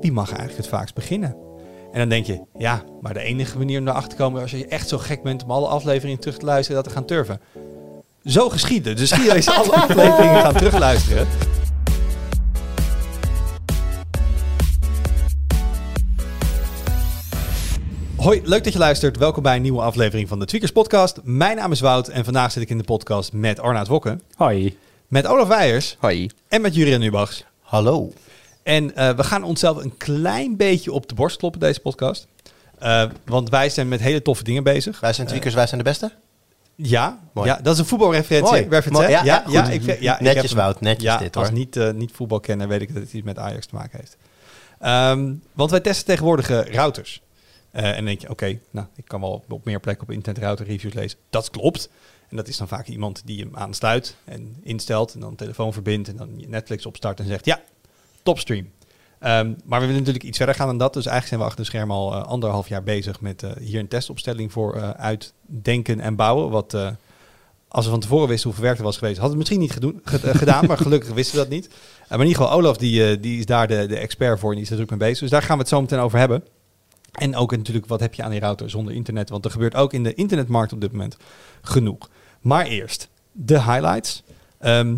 Wie mag eigenlijk het vaakst beginnen? En dan denk je, ja, maar de enige manier om erachter te komen... als je echt zo gek bent om alle afleveringen terug te luisteren... dat te gaan turven. Zo geschieden. Dus Guido is alle afleveringen gaan terugluisteren. Hoi, leuk dat je luistert. Welkom bij een nieuwe aflevering van de Tweakers Podcast. Mijn naam is Wout en vandaag zit ik in de podcast met Arnaud Wokken, Hoi. met Olaf Weijers Hoi. en met Jurien Nubachs. Hallo. En eh, we gaan onszelf een klein beetje op de borst kloppen deze podcast. Eh, want wij zijn met hele toffe dingen bezig. Wij zijn tweakers, wij zijn de beste. Ja, Mooi. ja dat is een voetbalreferentie. Mooi. Hè? Ja, ja, ja, ja, goed. ik, Netjes, heb. Wout, netjes ja, dit, als hoor. niet, eh, niet voetbalkenner weet ik dat het iets met Ajax te maken heeft. Ehm, want wij testen tegenwoordig eh, routers. Eh, en dan denk je, oké, nou, ik kan wel op meer plekken op internet router reviews lezen. Dat klopt. En dat is dan vaak iemand die hem aansluit en instelt en dan telefoon verbindt en dan Netflix opstart en zegt, ja, topstream. Ehm, maar we willen natuurlijk iets verder gaan dan dat. Dus eigenlijk zijn we achter de schermen al eh, anderhalf jaar bezig met eh, hier een testopstelling voor eh, uitdenken en bouwen. Wat als we van tevoren wisten hoe verwerkt het was geweest, hadden we het misschien niet gedaan. maar gelukkig wisten we dat niet. Maar in ieder geval, Olaf die, die is daar de, de expert voor en die is er druk mee bezig. Dus daar gaan we het zo meteen over hebben. En ook natuurlijk, wat heb je aan die router zonder internet? Want er gebeurt ook in de internetmarkt op dit moment genoeg. Maar eerst, de highlights. Ehm,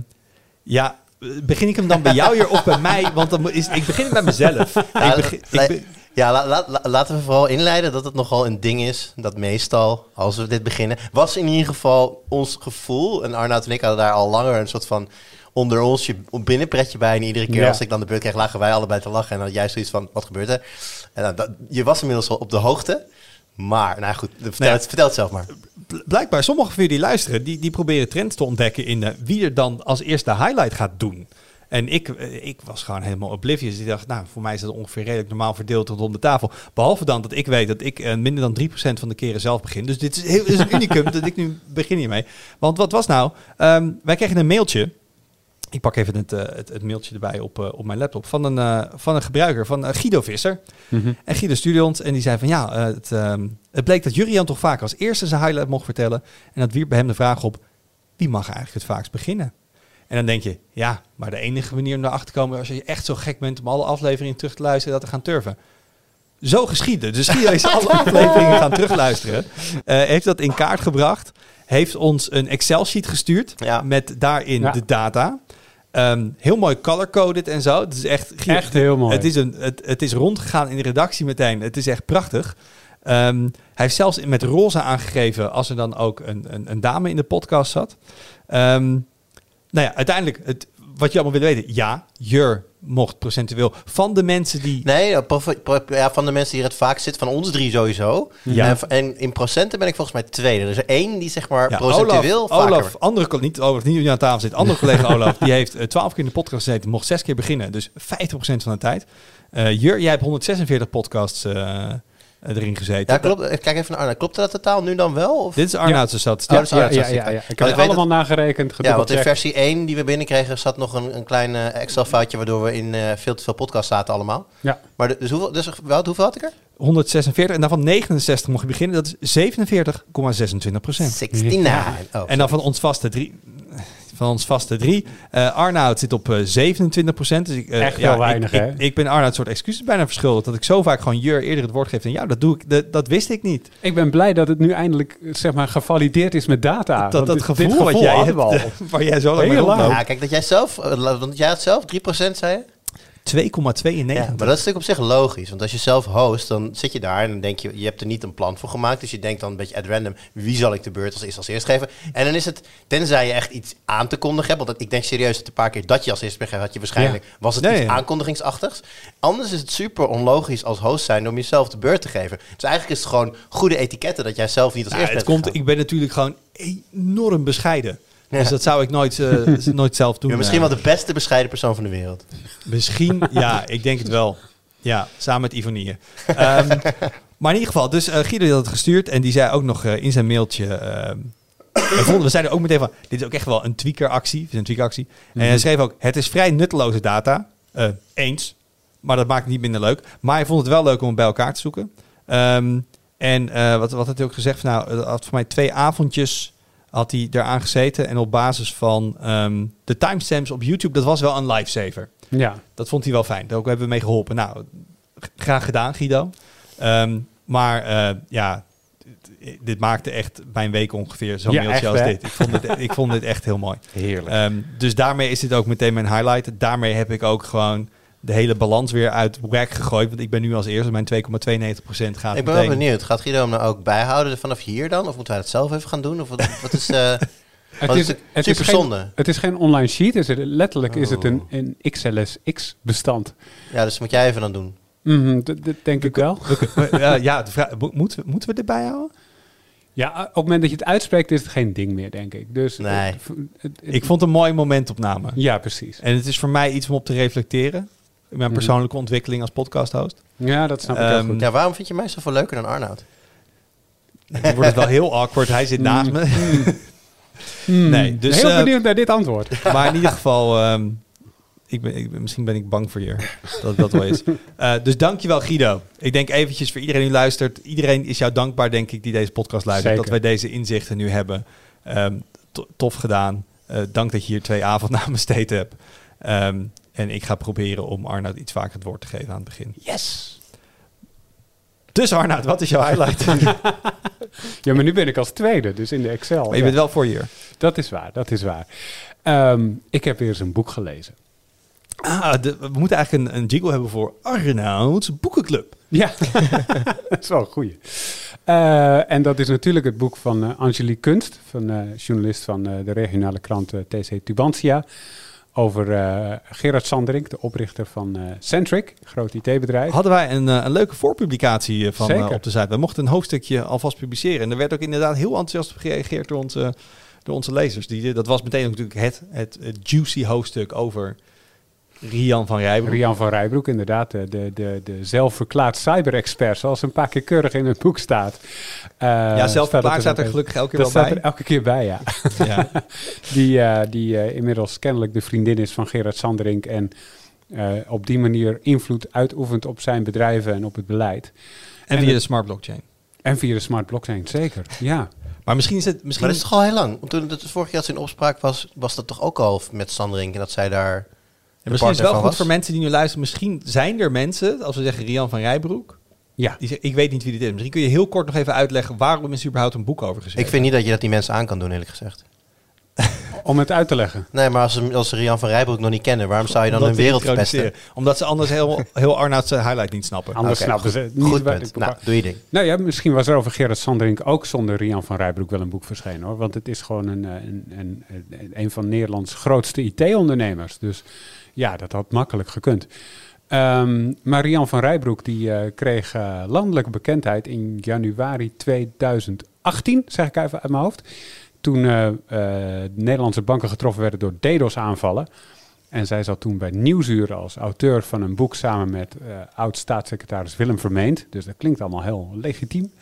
ja, begin ik hem dan bij jou hier of bij mij? Want dan is, ik begin bij mezelf. Ja, ik begin, la- ik be- Ja, la- la- la- laten we vooral inleiden dat het nogal een ding is. Dat meestal, als we dit beginnen, was in ieder geval ons gevoel. En Arnoud en ik hadden daar al langer een soort van onder ons je binnenpretje bij. En iedere keer Ja. als ik dan de beurt kreeg, lagen wij allebei te lachen. En dan had jij zoiets van, wat gebeurt er? En dan, dat, je was inmiddels al op de hoogte. Maar, nou goed, vertel, Nee. het, vertel het zelf maar. bl- blijkbaar, sommige van jullie die luisteren, die, die proberen trends te ontdekken in eh, wie er dan als eerste highlight gaat doen. En ik, eh, ik was gewoon helemaal oblivious. Ik dacht, nou, voor mij is dat ongeveer redelijk normaal verdeeld rondom de tafel. Behalve dan dat ik weet dat ik eh, minder dan 3% van de keren zelf begin. Dus dit is, heel, is een unicum dat ik nu begin hiermee. Want wat was nou? Ehm, wij kregen een mailtje. Ik pak even het, eh, het, het mailtje erbij op, eh, op mijn laptop. Van een, eh, van een gebruiker, van Guido Visser. Mhm. En Guido stuurde ons en die zei van ja, het, ehm, het bleek dat Jurian toch vaak als eerste zijn highlight mocht vertellen. En dat wierp bij hem de vraag op, wie mag eigenlijk het vaakst beginnen? En dan denk je, ja, maar de enige manier om erachter te komen als je echt zo gek bent om alle afleveringen terug te luisteren, dat te gaan turven. Zo geschieden. Dus Guido is alle afleveringen gaan terugluisteren. Eh, heeft dat in kaart gebracht. Heeft ons een Excel-sheet gestuurd Ja. met daarin Ja. de data. Ehm, heel mooi color-coded en zo. Het is echt, Echt heel mooi. het is, een, het, het is rondgegaan in de redactie meteen. Het is echt prachtig. Ehm, hij heeft zelfs met roze aangegeven als er dan ook een, een, een dame in de podcast zat. Ehm, nou ja, uiteindelijk, het, wat je allemaal wil weten. Ja, Jur mocht procentueel van de mensen die... Nee, ja, van de mensen die er het vaak zitten, van ons drie sowieso. Ja. En, in procenten ben ik volgens mij tweede. Dus er één die zeg maar Ja, procentueel Olaf, vaker... Olaf, andere, niet Olaf, niet aan tafel zit. Andere collega Olaf, die heeft eh, 12 keer in de podcast gezeten, mocht zes keer beginnen. Dus 50% van de tijd. Eh Jur, jij hebt 146 podcasts eh, erin gezeten. Ja, klopt. Eh, Kijk even naar Arna. Klopt dat totaal nu dan wel? Of? Dit is Arnoud's statistiek. Oh, dat Ja, ja, ja, ja. Ik heb het allemaal nagerekend, Ja, want in versie 1 die we binnenkregen zat nog een, een klein eh, Excel-foutje... waardoor we in eh, veel te veel podcasts zaten allemaal. Ja. Maar de- dus hoeveel, dus, Wout, hoeveel had ik er? 146 en daarvan 69 mocht je beginnen. Dat is 47,26 procent. 69. Oh, En dan van ons vaste drie. Van ons vaste drie. Eh Arnoud zit op eh, 27 procent. Dus ik, eh, Echt heel ik- weinig, ik, hè? Ik, ik ben Arnoud een soort excuses bijna verschuldigd. Dat ik zo vaak gewoon Jur eerder het woord geef. En ja, dat doe ik. Dat, dat wist ik niet. Ik ben blij dat het nu eindelijk zeg maar, gevalideerd is met data. dat dat gevoel, dit wat jij hebt, waar jij zo lang mee. Ja, kijk, dat jij zelf... eh, Want jij had zelf 3% zei je? 2,92. Ja, maar dat is natuurlijk op zich logisch. Want als je zelf host, dan zit je daar en dan denk je, je hebt er niet een plan voor gemaakt. Dus je denkt dan een beetje at random, wie zal ik de beurt als eerst als eerst geven? En dan is het, tenzij je echt iets aan te kondigen hebt, want ik denk serieus dat een paar keer dat je als eerst gegeven, had je waarschijnlijk, was het Nee, iets ja. aankondigingsachtigs. Anders is het super onlogisch als host zijn om jezelf de beurt te geven. Dus eigenlijk is het gewoon goede etiketten dat jij zelf niet als Nou, eerst het komt, gegaan. ik ben natuurlijk gewoon enorm bescheiden. Ja. Dus dat zou ik nooit, eh, nooit zelf doen. Misschien eh. wel de beste bescheiden persoon van de wereld. Misschien, ja, ik denk het wel. Ja, samen met Ivonie. Ehm, maar in ieder geval, dus eh, Guido had het gestuurd en die zei ook nog in zijn mailtje... ehm, we, vonden, we zeiden ook meteen van, dit is ook echt wel een tweakeractie. Is een tweakeractie. En hij schreef ook, het is vrij nutteloze data. Eens, maar dat maakt het niet minder leuk. Maar hij vond het wel leuk om het bij elkaar te zoeken. Ehm, en wat, wat had hij ook gezegd? Nou, het had voor mij twee avondjes had hij eraan gezeten. En op basis van ehm, de timestamps op YouTube, dat was wel een lifesaver. Ja. Dat vond hij wel fijn. Daar ook hebben we mee geholpen. Nou, graag gedaan, Guido. Ehm, maar eh, ja, dit, maakte echt mijn week ongeveer zo'n Ja, mailtje echt, als hè? dit. Ik vond, het, ik vond dit echt heel mooi. Heerlijk. Ehm, dus daarmee is dit ook meteen mijn highlight. Daarmee heb ik ook gewoon de hele balans weer uit whack gegooid. Want ik ben nu als eerste, mijn 2,92% gaat Ik ben wel benieuwd. Gaat Guido hem nou ook bijhouden vanaf hier dan? Of moeten wij dat zelf even gaan doen? Of wat, wat is... eh het wat is, is het is geen, zonde. het is geen online sheet. Het is, letterlijk is het een, Oh. een XLSX bestand. Ja, dus moet jij even dan doen. Mhm, dat, dat denk ik wel. Ja, ja, de vraag, mo- moeten, we, moeten we dit bijhouden? Ja, op het moment dat je het uitspreekt is het geen ding meer, denk ik. Dus, Nee. eh, het- het- Ik vond het een mooie momentopname. ja, precies. En het is voor mij iets om op te reflecteren. In mijn Mhm. persoonlijke ontwikkeling als podcasthost. Ja, dat snap ik heel Ehm, goed. Ja, waarom vind je mij zoveel leuker dan Arnoud? Dan wordt het wel heel awkward. Hij zit naast me. Hmm, nee, dus, heel eh, benieuwd naar dit antwoord. Maar in ieder geval, ehm, ik ben, ik, misschien ben ik bang voor je. Dat dat wel is. Eh, dus dankjewel Guido. Ik denk eventjes voor iedereen die luistert. Iedereen is jou dankbaar, denk ik, die deze podcast luistert. Zeker. Dat wij deze inzichten nu hebben. Ehm, to- tof gedaan. Eh, dank dat je hier twee avonden aan besteed hebt. Ehm, en ik ga proberen om Arnoud iets vaker het woord te geven aan het begin. Yes! Dus Arnoud, wat is jouw highlight? Ja, maar nu ben ik als tweede, dus in de Excel. maar je Ja, bent wel voor hier. Dat is waar, dat is waar. Ehm, ik heb weer eens een boek gelezen. Ah, de- we moeten eigenlijk een, een jingle hebben voor Arnoud's Boekenclub. Ja, dat is wel een goeie. Eh, en dat is natuurlijk het boek van eh, Angelique Kunst, van, eh, journalist van eh, de regionale krant TC Tubantia. Over eh, Gerard Sanderink, de oprichter van eh Centric, groot IT-bedrijf. Hadden wij een, eh, een leuke voorpublicatie van op de site. We mochten een hoofdstukje alvast publiceren. En er werd ook inderdaad heel enthousiast op gereageerd door onze, door onze lezers. Die, dat was meteen natuurlijk het, het, het juicy hoofdstuk over Rian van Rijbroek. Rian van Rijbroek, inderdaad, de, de, de, de zelfverklaard cyber-expert, zoals een paar keer keurig in het boek staat. Eh, ja, zelf staat er gelukkig elke Dat keer wel staat bij. er elke keer bij, ja. Ja. die eh, die eh, inmiddels kennelijk de vriendin is van Gerard Sanderink en eh, op die manier invloed uitoefent op zijn bedrijven en op het beleid. En En via het- de smart blockchain. En via de smart blockchain, zeker. Ja. Maar misschien is het... Misschien Maar dat is toch al heel lang? Want toen het vorige keer dat ze in opspraak was, was dat toch ook al met Sanderink en dat zij daar... Misschien is het wel goed was? voor mensen die nu luisteren. Misschien zijn er mensen, als we zeggen Rian van Rijbroek, Ja. die ik weet niet wie dit is. Misschien kun je heel kort nog even uitleggen waarom is er überhaupt een boek over geschreven. Ik vind niet dat je dat die mensen aan kan doen, eerlijk gezegd. Om het uit te leggen. Nee, maar als ze, als ze Rian van Rijbroek nog niet kennen, waarom zou je dan Omdat hun wereld verpesten? Omdat ze anders heel, heel Arnoud's eh, highlight niet snappen. Anders Oké, snappen goed. ze niet. Goed punt. Nou, doe je ding. Nou ja, misschien was er over Gerard Sanderink ook zonder Rian van Rijbroek wel een boek verschenen hoor. Want het is gewoon een, eh, een, een, een, een van Nederlands grootste IT-ondernemers. Dus ja, dat had makkelijk gekund. Ehm, maar Rian van Rijbroek die eh, kreeg eh, landelijke bekendheid in januari 2018, zeg ik even uit mijn hoofd. Toen eh, de Nederlandse banken getroffen werden door DDoS-aanvallen. En zij zat toen bij Nieuwsuur als auteur van een boek samen met oud-staatssecretaris Willem Vermeend. Dus dat klinkt allemaal heel legitiem.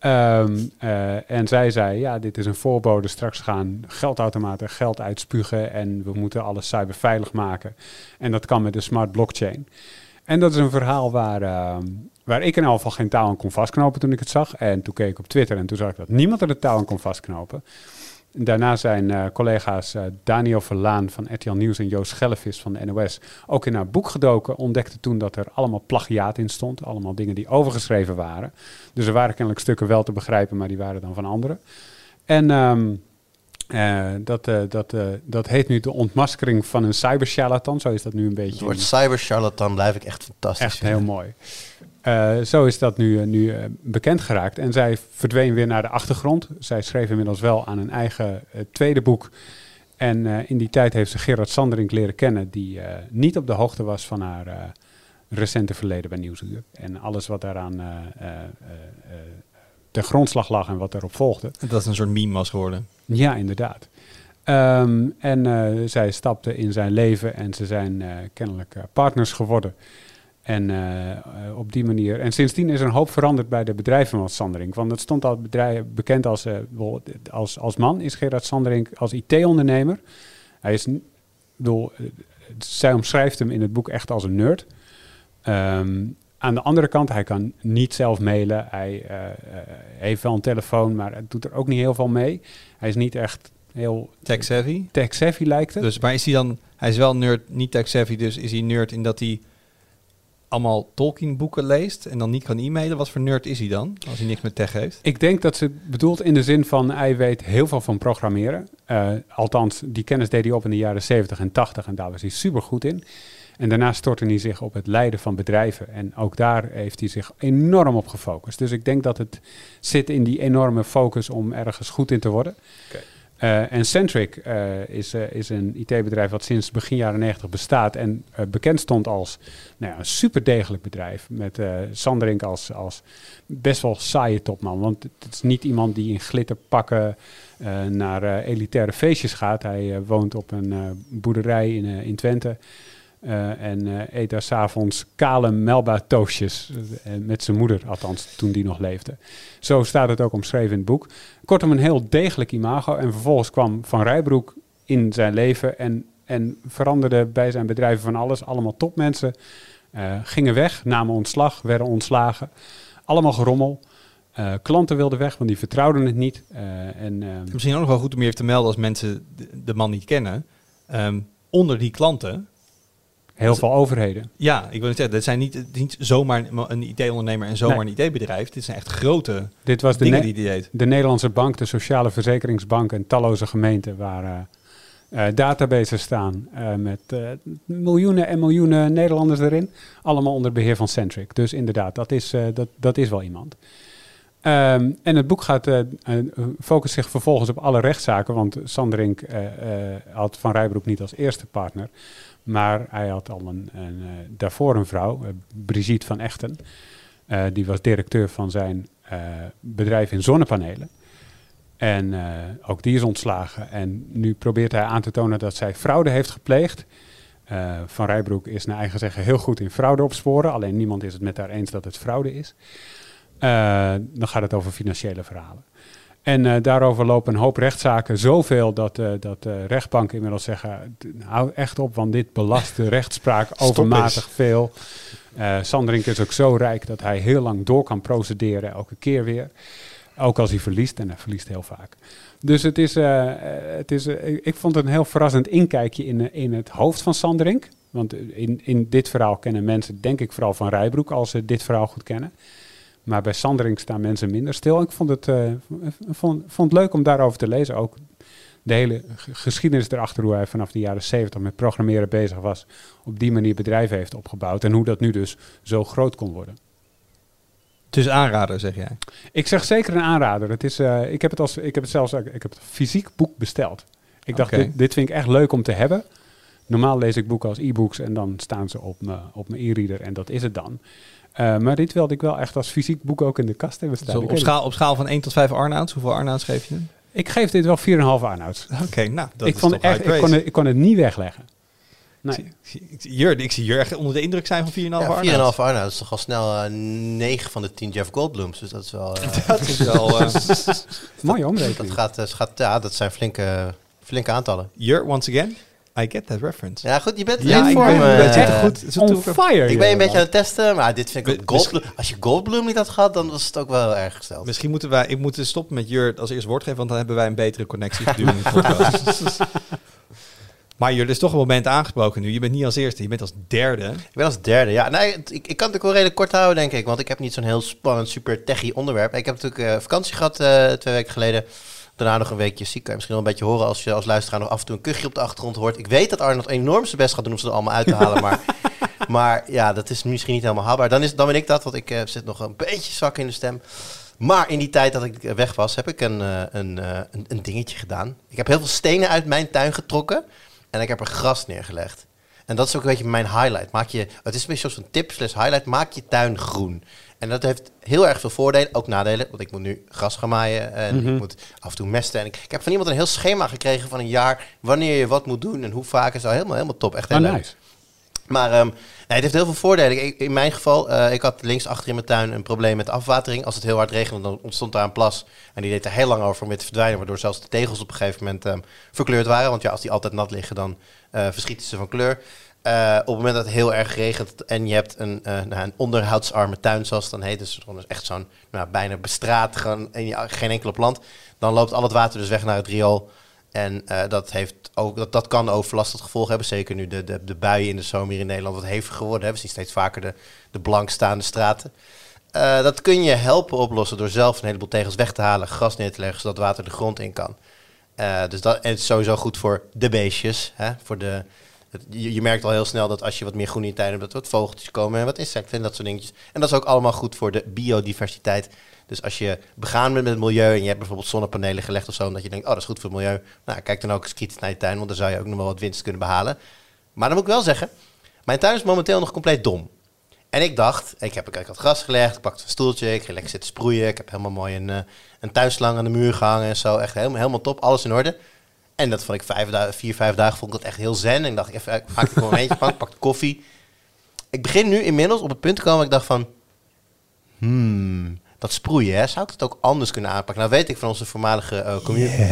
Ehm, eh, en zij zei, ja, dit is een voorbode. Straks gaan geldautomaten geld uitspugen en we moeten alles cyberveilig maken. En dat kan met de smart blockchain. En dat is een verhaal waar, ehm, waar ik in elk geval geen touw aan kon vastknopen toen ik het zag. En toen keek ik op Twitter en toen zag ik dat niemand er de touw aan kon vastknopen. Daarna zijn eh, collega's eh, Daniel Verlaan van RTL Nieuws en Joost Schellevis van de NOS ook in haar boek gedoken. Ontdekte toen dat er allemaal plagiaat in stond. Allemaal dingen die overgeschreven waren. Dus er waren kennelijk stukken wel te begrijpen, maar die waren dan van anderen. En ehm, eh, dat, dat, dat heet nu de ontmaskering van een cybercharlatan. Zo is dat nu een beetje. Het woord cyber charlatan blijf ik echt fantastisch Echt vinden. heel mooi. Eh, zo is dat nu, eh, nu eh, bekend geraakt. En zij verdween weer naar de achtergrond. Zij schreef inmiddels wel aan een eigen tweede boek. En in die tijd heeft ze Gerard Sanderink leren kennen, die niet op de hoogte was van haar recente verleden bij Nieuwsuur. En alles wat daaraan ten grondslag lag en wat erop volgde. Dat is een soort meme was geworden. Ja, inderdaad. Ehm, en zij stapte in zijn leven en ze zijn kennelijk partners geworden. En eh, op die manier. En sindsdien is er een hoop veranderd bij de bedrijven van Sanderink. Want het stond al bedrijf, bekend als, eh, als, als man, is Gerard Sanderink als IT-ondernemer. Hij is, bedoel, eh, zij omschrijft hem in het boek echt als een nerd. Ehm, aan de andere kant, hij kan niet zelf mailen. Hij heeft wel een telefoon, maar het doet er ook niet heel veel mee. Hij is niet echt heel Tech savvy. tech-savvy, lijkt het. Dus, maar is hij dan... Hij is wel nerd, niet tech savvy, dus is hij nerd in dat hij allemaal Tolkien boeken leest en dan niet kan e-mailen. Wat voor nerd is hij dan, als hij niks met tech heeft? Ik denk dat ze bedoelt in de zin van hij weet heel veel van programmeren. Eh, althans, die kennis deed hij op in de jaren 70 en 80 en daar was hij super goed in. En daarna stortte hij zich op het leiden van bedrijven. En ook daar heeft hij zich enorm op gefocust. Dus ik denk dat het zit in die enorme focus om ergens goed in te worden. Oké. Eh, en Centric eh, is, eh, is een IT-bedrijf wat sinds begin jaren 90 bestaat en bekend stond als nou ja, een super degelijk bedrijf. Met Sanderink als, als best wel saaie topman. Want het is niet iemand die in glitterpakken naar elitaire feestjes gaat. Hij woont op een boerderij in, in Twente. Eh, en eh, eet daar s'avonds kale melba eh, met zijn moeder, althans, toen die nog leefde. Zo staat het ook omschreven in het boek. Kortom, een heel degelijk imago. En vervolgens kwam Van Rijbroek in zijn leven en, en veranderde bij zijn bedrijven van alles. Allemaal topmensen. gingen weg, namen ontslag, werden ontslagen. Allemaal gerommel. Klanten wilden weg, want die vertrouwden het niet. En, Misschien ook nog wel goed om je even te melden als mensen de, de man niet kennen. Ehm, onder die klanten, heel veel overheden. ja, ik wil het zeggen, dat zijn niet, niet zomaar een IT-ondernemer en zomaar Nee. een IT-bedrijf. Dit zijn echt grote Dit was de, dingen die hij deed. de Nederlandse bank, de Sociale Verzekeringsbank en talloze gemeenten waar eh, eh, databases staan eh, met miljoenen en miljoenen Nederlanders erin. Allemaal onder beheer van Centric. Dus inderdaad, dat is, dat, dat is wel iemand. Ehm, en het boek gaat, eh, focust zich vervolgens op alle rechtszaken, want Sanderink eh, had Van Rijbroek niet als eerste partner, maar hij had al een, een, daarvoor een vrouw, Brigitte van Echten. Die was directeur van zijn bedrijf in zonnepanelen. En ook die is ontslagen. En nu probeert hij aan te tonen dat zij fraude heeft gepleegd. Van Rijbroek is naar eigen zeggen heel goed in fraude opsporen. Alleen niemand is het met haar eens dat het fraude is. Eh, dan gaat het over financiële verhalen. En eh, daarover lopen een hoop rechtszaken. Zoveel dat, eh dat rechtbanken inmiddels zeggen... "D- hou echt op, want dit belast de rechtspraak overmatig veel. Sanderink is ook zo rijk dat hij heel lang door kan procederen, elke keer weer. Ook als hij verliest, en hij verliest heel vaak. Dus het is, het is ik vond het een heel verrassend inkijkje in, in het hoofd van Sanderink. Want in, in dit verhaal kennen mensen, denk ik, vooral van Rijbroek, als ze dit verhaal goed kennen. Maar bij Sanderink staan mensen minder stil. Ik vond het, eh, vond, vond het leuk om daarover te lezen. Ook de hele geschiedenis erachter, hoe hij vanaf de jaren 70 met programmeren bezig was. Op die manier bedrijven heeft opgebouwd. En hoe dat nu dus zo groot kon worden. Dus aanrader, zeg jij. Ik zeg zeker een aanrader. Het is, eh, ik, heb het als, ik heb het zelfs ik heb het fysiek boek besteld. Ik dacht, dit, dit vind ik echt leuk om te hebben. Normaal lees ik boeken als e-books en dan staan ze op mijn op mijn e-reader en dat is het dan. Eh, maar dit wilde ik wel echt als fysiek boek ook in de kast hebben staan. Zo op, schaal, op schaal van 1 tot 5 Arnouds. Hoeveel Arnouds geef je. Ik geef dit wel 4,5 Arnouds. Oké, nou, dat ik, is vond toch echt, ik, kon het, ik kon het niet wegleggen. Ik Nee. Jur, ik zie Jur echt onder de indruk zijn van 4,5 Ja, 4,5 Arnouds. Arnoud, dat is toch al snel eh 9 van de 10 Jeff Goldblums. Dus dat is wel... eh, Dat is wel... eh, Mooie dat, omrekening. gaat, eh, gaat, ja, dat zijn flinke, flinke aantallen. Jur, once again, I get that reference. Ja, goed, je bent Ja, in vorm, eh, zit er goed. On fire. Ik ben een beetje aan het testen, maar dit vind ik ook Goldblum. Als je Goldblum niet had gehad, dan was het ook wel heel erg gesteld. Misschien moeten wij, ik moet stoppen met Jur als eerst woord geven, want dan hebben wij een betere connectie gedurende de podcast. maar Jur, er is toch een moment aangesproken nu. Je bent niet als eerste, je bent als derde. Ik ben als derde. Ja, nee, ik, ik kan het ook wel redelijk kort houden, denk ik. Want ik heb niet zo'n heel spannend, super techy onderwerp. Ik heb natuurlijk eh, vakantie gehad eh, twee weken geleden. Daarna nog een weekje ziek. Kan je misschien wel een beetje horen als je als luisteraar nog af en toe een kuchje op de achtergrond hoort. Ik weet dat Arnold enorm zijn best gaat doen om ze er allemaal uit te halen. maar, maar ja, dat is misschien niet helemaal haalbaar. Dan, is, dan ben ik dat, want ik eh, zit nog een beetje zwak in de stem. Maar in die tijd dat ik weg was, heb ik een, eh, een, eh, een, een dingetje gedaan. Ik heb heel veel stenen uit mijn tuin getrokken. En ik heb er gras neergelegd. En dat is ook een beetje mijn highlight. Maak je, het is een beetje zo'n tip slash highlight. Maak je tuin groen. En dat heeft heel erg veel voordelen, ook nadelen. Want ik moet nu gras gaan maaien en Mhm. ik moet af en toe mesten. En ik, ik heb van iemand een heel schema gekregen van een jaar... wanneer je wat moet doen en hoe vaak. is al helemaal, helemaal top. Echt heel Ah, leuk. nice. Maar ehm, nee, het heeft heel veel voordelen. Ik, in mijn geval, eh, ik had links achter in mijn tuin een probleem met afwatering. Als het heel hard regende, dan ontstond daar een plas. En die deed er heel lang over om weer te verdwijnen. Waardoor zelfs de tegels op een gegeven moment ehm, verkleurd waren. Want ja, als die altijd nat liggen, dan eh, verschieten ze van kleur. Eh, op het moment dat het heel erg regent en je hebt een, eh, nou, een onderhoudsarme tuin, zoals dan heet. Dus echt zo'n nou, bijna bestraat, gewoon, en geen enkele plant. Dan loopt al het water dus weg naar het riool. En eh, dat, heeft ook, dat, dat kan overlast gevolg hebben. Zeker nu de, de, de buien in de zomer hier in Nederland wat heviger geworden hebben. We zien steeds vaker de, de blankstaande straten. Dat kun je helpen oplossen door zelf een heleboel tegels weg te halen, gras neer te leggen, zodat water de grond in kan. Dus dat en het is sowieso goed voor de beestjes. Hè? Voor de, je, je merkt al heel snel dat als je wat meer groen in tuin hebt, dat wat vogeltjes komen en wat insecten en dat soort dingetjes. En dat is ook allemaal goed voor de biodiversiteit. Dus als je begaan bent met het milieu en je hebt bijvoorbeeld zonnepanelen gelegd of zo, en dat je denkt, oh dat is goed voor het milieu. Nou, kijk dan ook eens kritisch naar je tuin, want dan zou je ook nog wel wat winst kunnen behalen. Maar dan moet ik wel zeggen, mijn tuin is momenteel nog compleet dom. En ik dacht, ik heb ik had gras gelegd, ik pakte een stoeltje, ik ging lekker zitten sproeien. Ik heb helemaal mooi een, eh, een tuinslang aan de muur gehangen en zo. Echt helemaal, helemaal top, alles in orde. En dat vond ik vijf vier, vijf dagen vond ik dat echt heel zen. En ik dacht, even, ik maakte een momentje van, ik pakte koffie. Ik begin nu inmiddels op het punt te komen, ik dacht van... Hmm, dat sproeien, hè, zou ik het ook anders kunnen aanpakken? Nou weet ik van onze voormalige eh community...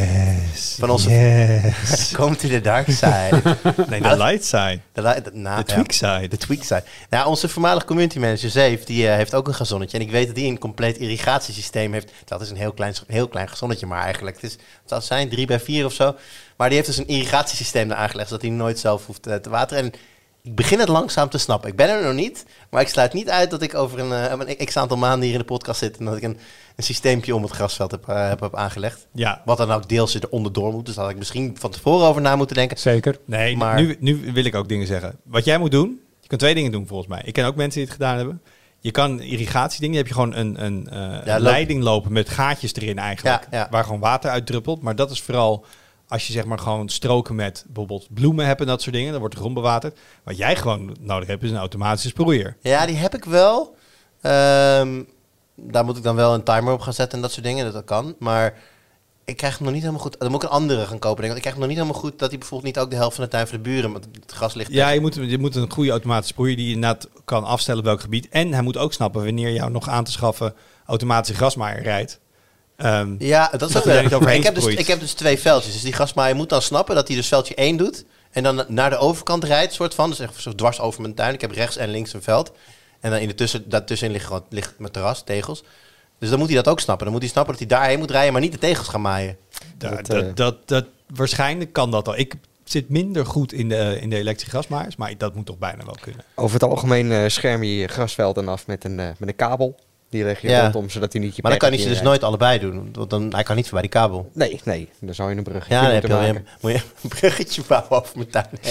Yes. Van onze- Yes. Come to the dark side. nee, de light side. De, li- de, nou, De ja. tweak side. De tweak side. Nou, onze voormalige community manager, Zeef, die eh, heeft ook een gazonnetje. En ik weet dat die een compleet irrigatiesysteem heeft. Dat is een heel klein, heel klein gazonnetje, maar eigenlijk. Het is, het zal zijn, drie bij vier of zo. Maar die heeft dus een irrigatiesysteem er aangelegd, zodat hij nooit zelf hoeft eh, te wateren. En ik begin het langzaam te snappen. Ik ben er nog niet, maar ik sluit niet uit dat ik over een, eh, een x aantal maanden hier in de podcast zit... en dat ik een, een systeempje om het grasveld heb, eh, heb, heb aangelegd. Ja, Wat dan ook deels er onderdoor moet. Dus daar had ik misschien van tevoren over na moeten denken. Zeker. nee, Maar- nu, nu wil ik ook dingen zeggen. Wat jij moet doen, je kan twee dingen doen volgens mij. Ik ken ook mensen die het gedaan hebben. Je kan irrigatiedingen, heb je gewoon een, een, eh, Ja, een loop- leiding lopen met gaatjes erin eigenlijk. Ja, ja. Waar gewoon water uit druppelt. Maar dat is vooral als je zeg maar gewoon stroken met bijvoorbeeld bloemen hebt en dat soort dingen. Dan wordt de grond bewaterd. Wat jij gewoon nodig hebt is een automatische sproeier. Ja, die heb ik wel. Ehm, daar moet ik dan wel een timer op gaan zetten en dat soort dingen. Dat, dat kan. Maar ik krijg hem nog niet helemaal goed. Dan moet ik een andere gaan kopen. Denk ik. Want ik krijg hem nog niet helemaal goed dat hij bijvoorbeeld niet ook de helft van de tuin van de buren. Want het gras ligt. Ja, je moet, je moet een goede automatische sproeier die je inderdaad kan afstellen op welk gebied. En hij moet ook snappen wanneer jou nog aan te schaffen automatische grasmaaier rijdt. Ehm, Ja, dat is ook wel. Ik heb, dus, ik heb dus twee veldjes. Dus die grasmaaier moet dan snappen dat hij dus veldje 1 doet. En dan naar de overkant rijdt, soort van. Dus echt zo dwars over mijn tuin. Ik heb rechts en links een veld. En dan in de tussen, daartussenin ligt gewoon ligt mijn terras, tegels. Dus dan moet hij dat ook snappen. Dan moet hij snappen dat hij daarheen moet rijden, maar niet de tegels gaan maaien. Da- Dat, dat, eh, dat, dat, waarschijnlijk kan dat al. Ik zit minder goed in de, in de elektrische grasmaaiers, maar dat moet toch bijna wel kunnen. Over het algemeen eh, scherm je je grasvelden af met een, eh, met een kabel. Die leg je Ja. rondom, zodat hij niet je Maar dan kan hij ze dus nooit allebei doen. Want dan, hij kan niet voorbij die kabel. Nee, nee. Dan zou je een bruggetje Ja, heb moeten maken. moet je een bruggetje bouwen over mijn tuin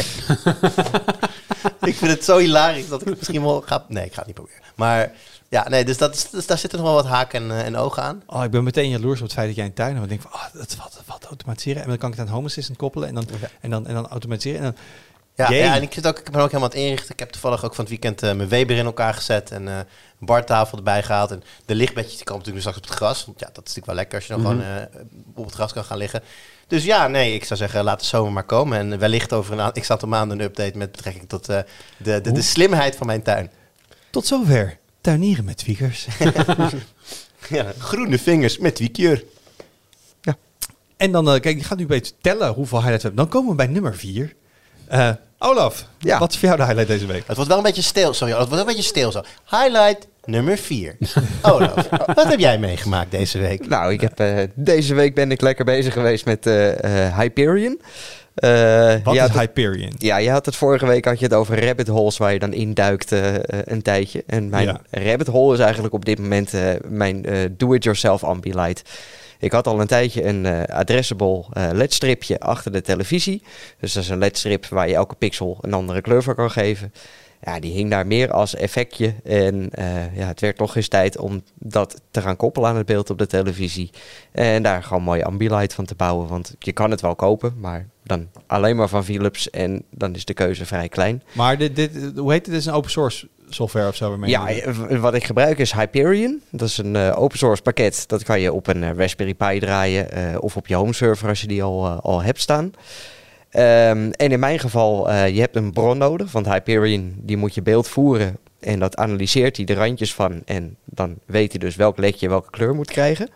ik vind het zo hilarisch dat ik het misschien wel ga... Nee, ik ga het niet proberen. Maar ja, nee, dus, dat is, dus daar zitten nog wel wat haken en, eh, en ogen aan. Oh, ik ben meteen jaloers op het feit dat jij een tuin hebt. Ik denk van, oh, dat is wat, wat automatiseren. En dan kan ik het aan Home Assistant koppelen en dan, Ja. en dan, en dan automatiseren. En dan, Ja, Jee. ja en ik, zit ook, ik ben ook helemaal aan het inrichten. Ik heb toevallig ook van het weekend eh, mijn Weber in elkaar gezet en eh, een bartafel erbij gehaald. En de lichtbedjes die komen natuurlijk straks op het gras. Want ja, dat is natuurlijk wel lekker als je dan Mhm. gewoon eh, op het gras kan gaan liggen. Dus ja, nee, ik zou zeggen, laat de zomer maar komen. En wellicht over een aantal, ik zat een maand een update met betrekking tot de, de, de Hoe? slimheid van mijn tuin. tot zover. Tuinieren met tweakers. Ja, groene vingers met wiekjeur. en dan, kijk, je gaat nu een beetje tellen hoeveel highlights we hebben. Dan komen we bij nummer vier. Olaf, Ja. wat is voor jou de highlight deze week? Het wordt wel een beetje stil, sorry, het wordt wel een beetje stil zo. Highlight nummer 4. Olaf, wat heb jij meegemaakt deze week? Nou, ik heb, eh, deze week ben ik lekker bezig geweest met eh, eh, Hyperion. Eh, Wat is het- Hyperion? Ja, je had het vorige week had je het over rabbit holes waar je dan induikt eh, eh, een tijdje. En mijn Ja. rabbit hole is eigenlijk op dit moment eh, mijn eh, do-it-yourself Ambilight. Ik had al een tijdje een eh addressable eh ledstripje achter de televisie. Dus dat is een ledstrip waar je elke pixel een andere kleur voor kan geven. Ja, die hing daar meer als effectje. En eh, ja, het werd toch eens tijd om dat te gaan koppelen aan het beeld op de televisie. En daar gewoon mooi Ambilight van te bouwen. Want je kan het wel kopen, maar dan alleen maar van Philips. En dan is de keuze vrij klein. Maar dit, dit, hoe heet het? Dit is een open source software of zo? Waarmee Ja, je- eh, wat ik gebruik is Hyperion. Dat is een eh, open source pakket. Dat kan je op een eh, Raspberry Pi draaien of op je home server als je die al, al hebt staan. Ehm, en in mijn geval, je hebt een bron nodig, want Hyperion die moet je beeld voeren en dat analyseert hij de randjes van en dan weet hij dus welk ledje welke kleur moet krijgen.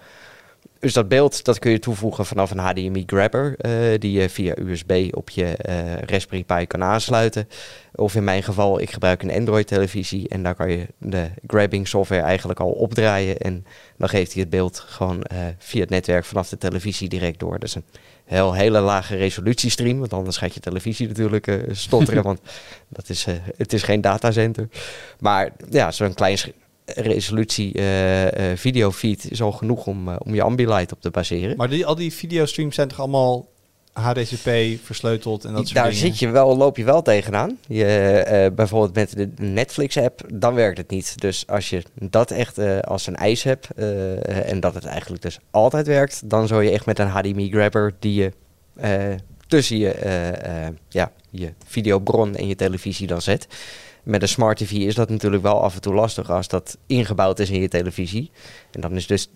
Dus dat beeld dat kun je toevoegen vanaf een HDMI grabber, eh, die je via USB op je eh, Raspberry Pi kan aansluiten. Of in mijn geval, ik gebruik een Android televisie en daar kan je de grabbing software eigenlijk al opdraaien. En dan geeft hij het beeld gewoon eh, via het netwerk vanaf de televisie direct door. Dat is een heel hele lage resolutiestream, want anders gaat je televisie natuurlijk stotteren, want dat is, het is geen datacenter. Maar ja, zo'n klein resolutie eh, eh, videofeed is al genoeg om, eh, om je Ambilight op te baseren. Maar die, al die videostreams zijn toch allemaal HDCP versleuteld en dat soort Daar dingen? zit je wel, loop je wel tegenaan. Je, bijvoorbeeld met de Netflix-app, dan werkt het niet. Dus als je dat echt als een eis hebt en dat het eigenlijk dus altijd werkt, dan zou je echt met een HDMI-grabber die je tussen je, ja, je videobron en je televisie dan zet. Met een smart TV is dat natuurlijk wel af en toe lastig als dat ingebouwd is in je televisie. En dan is dus,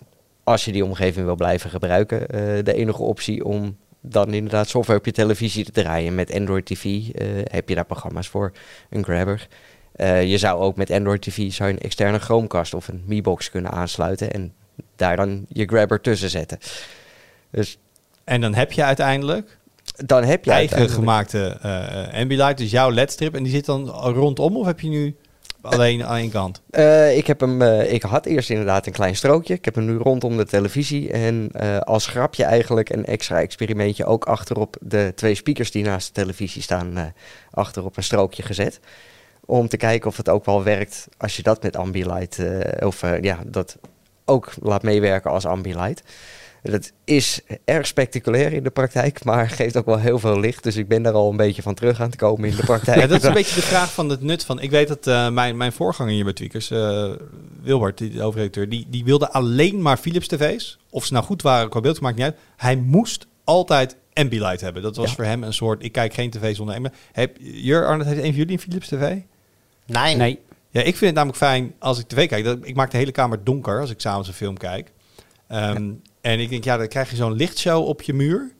als je die omgeving wil blijven gebruiken, eh, de enige optie om dan inderdaad software op je televisie te draaien. Met Android TV eh, heb je daar programma's voor, een grabber. Eh, je zou ook met Android TV zou je een externe Chromecast of een Mi-box kunnen aansluiten en daar dan je grabber tussen zetten. Dus En dan heb je uiteindelijk dan heb je eigen gemaakte eh Ambilight, dus jouw ledstrip. En die zit dan rondom of heb je nu alleen aan één kant? Eh, ik, heb hem, eh, ik had eerst inderdaad een klein strookje. Ik heb hem nu rondom de televisie. En als grapje eigenlijk een extra experimentje ook achterop de twee speakers die naast de televisie staan, achterop een strookje gezet. Om te kijken of het ook wel werkt als je dat met Ambilight, of ja, dat ook laat meewerken als Ambilight. Dat is erg spectaculair in de praktijk, maar geeft ook wel heel veel licht. Dus ik ben daar al een beetje van terug aan het komen in de praktijk. Ja, dat is een beetje de vraag van het nut van. Ik weet dat eh, mijn, mijn voorganger hier bij Tweakers, eh Wilbert, die, de hoofdredacteur, die, die wilde alleen maar Philips tv's. Of ze nou goed waren qua beeld, maakt niet uit. Hij moest altijd Ambilight hebben. Dat was Ja. voor hem een soort, ik kijk geen tv zonder Ambilight. Heb, Jur, Arnold, heeft een van jullie een Philips tv? Nee. Nee. Ja, ik vind het namelijk fijn als ik tv kijk. Dat, ik maak de hele kamer donker als ik s'avonds een film kijk. Ehm, En ik denk, ja, dan krijg je zo'n lichtshow op je muur.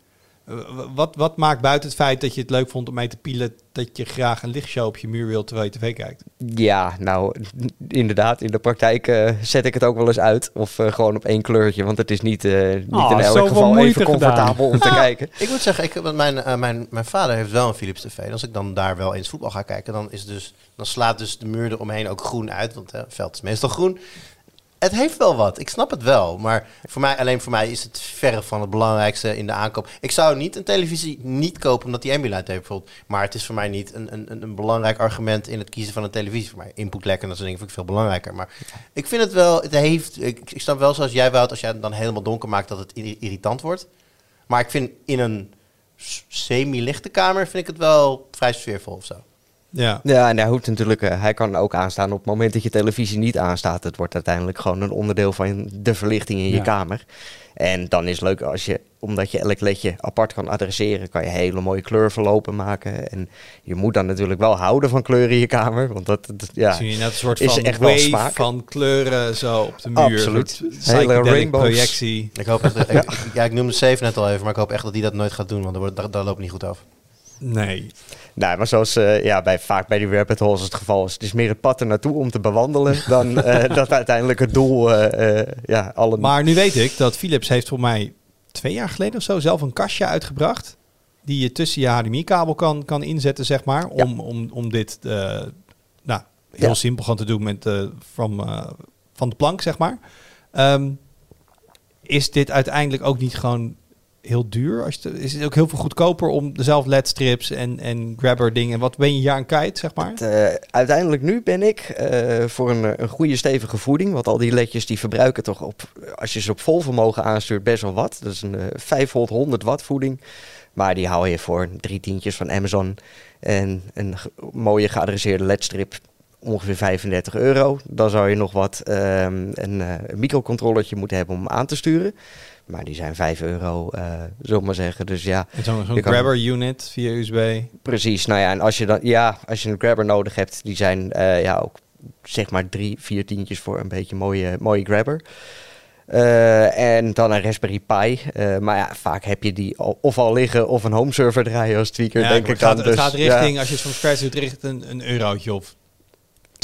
Eh, wat, wat maakt buiten het feit dat je het leuk vond om mee te pielen... dat je graag een lichtshow op je muur wilt terwijl je tv kijkt? Ja, nou inderdaad, in de praktijk eh, zet ik het ook wel eens uit. Of eh, gewoon op één kleurtje, want het is niet, eh, niet Oh, in elk zoveel geval even comfortabel om te Ah, kijken. Ik moet zeggen, ik, mijn, mijn, mijn vader heeft wel een Philips TV. En als ik dan daar wel eens voetbal ga kijken, dan, is dus, dan slaat dus de muur eromheen ook groen uit. Want het veld is meestal groen. Het heeft wel wat, ik snap het wel. Maar voor mij, alleen voor mij is het verre van het belangrijkste in de aankoop. Ik zou niet een televisie niet kopen omdat die Ambilight heeft bijvoorbeeld. Maar het is voor mij niet een, een, een belangrijk argument in het kiezen van een televisie. Voor mij input lekker en dat soort dingen vind ik veel belangrijker. Maar ik vind het wel, het heeft, ik, ik snap wel zoals jij Wout, als jij het dan helemaal donker maakt dat het irri- irritant wordt. Maar ik vind in een semi-lichte kamer vind ik het wel vrij sfeervol of zo. Ja. Ja, en hij hoeft natuurlijk, eh, hij kan ook aanstaan op het moment dat je televisie niet aanstaat. Het wordt uiteindelijk gewoon een onderdeel van de verlichting in je Ja. kamer. En dan is het leuk als je, omdat je elk ledje apart kan adresseren, kan je hele mooie kleurverlopen maken. En je moet dan natuurlijk wel houden van kleur in je kamer, want dat, dat- ja. Zie je net een soort Is van echt wel smaak. van kleuren zo op de muur. Absoluut. Hele rainbows. projectie. Ik hoop echt, ik- ja. ik noemde Safe net al even, maar ik hoop echt dat hij dat nooit gaat doen, want daar loopt niet goed af. Nee. Nou, maar zoals eh, ja, bij, vaak bij die rabbit holes het geval is, het is meer het pad er naartoe om te bewandelen dan eh, dat uiteindelijk het doel, eh, ja. Maar nu weet ik dat Philips heeft voor mij twee jaar geleden of zo zelf een kastje uitgebracht. Die je tussen je HDMI-kabel kan, kan inzetten, zeg maar. Om, om, om dit nou, heel Ja. simpel gewoon te doen met, from, eh, van de plank, zeg maar. Ehm, is dit uiteindelijk ook niet gewoon heel duur? Als je, is het ook heel veel goedkoper om dezelfde LED-strips en, en grabber dingen... Wat ben je jaar aan kwijt, zeg maar? Eh, uiteindelijk nu ben ik eh, voor een, eh, een goede stevige voeding. Want al die ledjes die verbruiken toch op, als je ze op vol vermogen aanstuurt, best wel wat. Dat is een eh 5 volt 100 watt voeding. Maar die hou je voor drie tientjes van Amazon. En een mooie geadresseerde ledstrip ongeveer 35 euro. Dan zou je nog wat ehm, een, eh, een microcontrollertje moeten hebben om aan te sturen. Maar die zijn 5 euro, eh zullen we maar zeggen. Dus ja, Zo'n grabber unit via USB. Precies, nou ja, en als je dan, ja, als je een grabber nodig hebt, die zijn eh, ja ook zeg maar drie, vier tientjes voor een beetje mooie, mooie grabber. Eh, en dan een Raspberry Pi. Maar ja, vaak heb je die al, of al liggen of een home server draaien als tweaker, Ja, denk ik dan. het Dus, gaat ja. richting, als je het van scratch doet, richting een, een eurotje of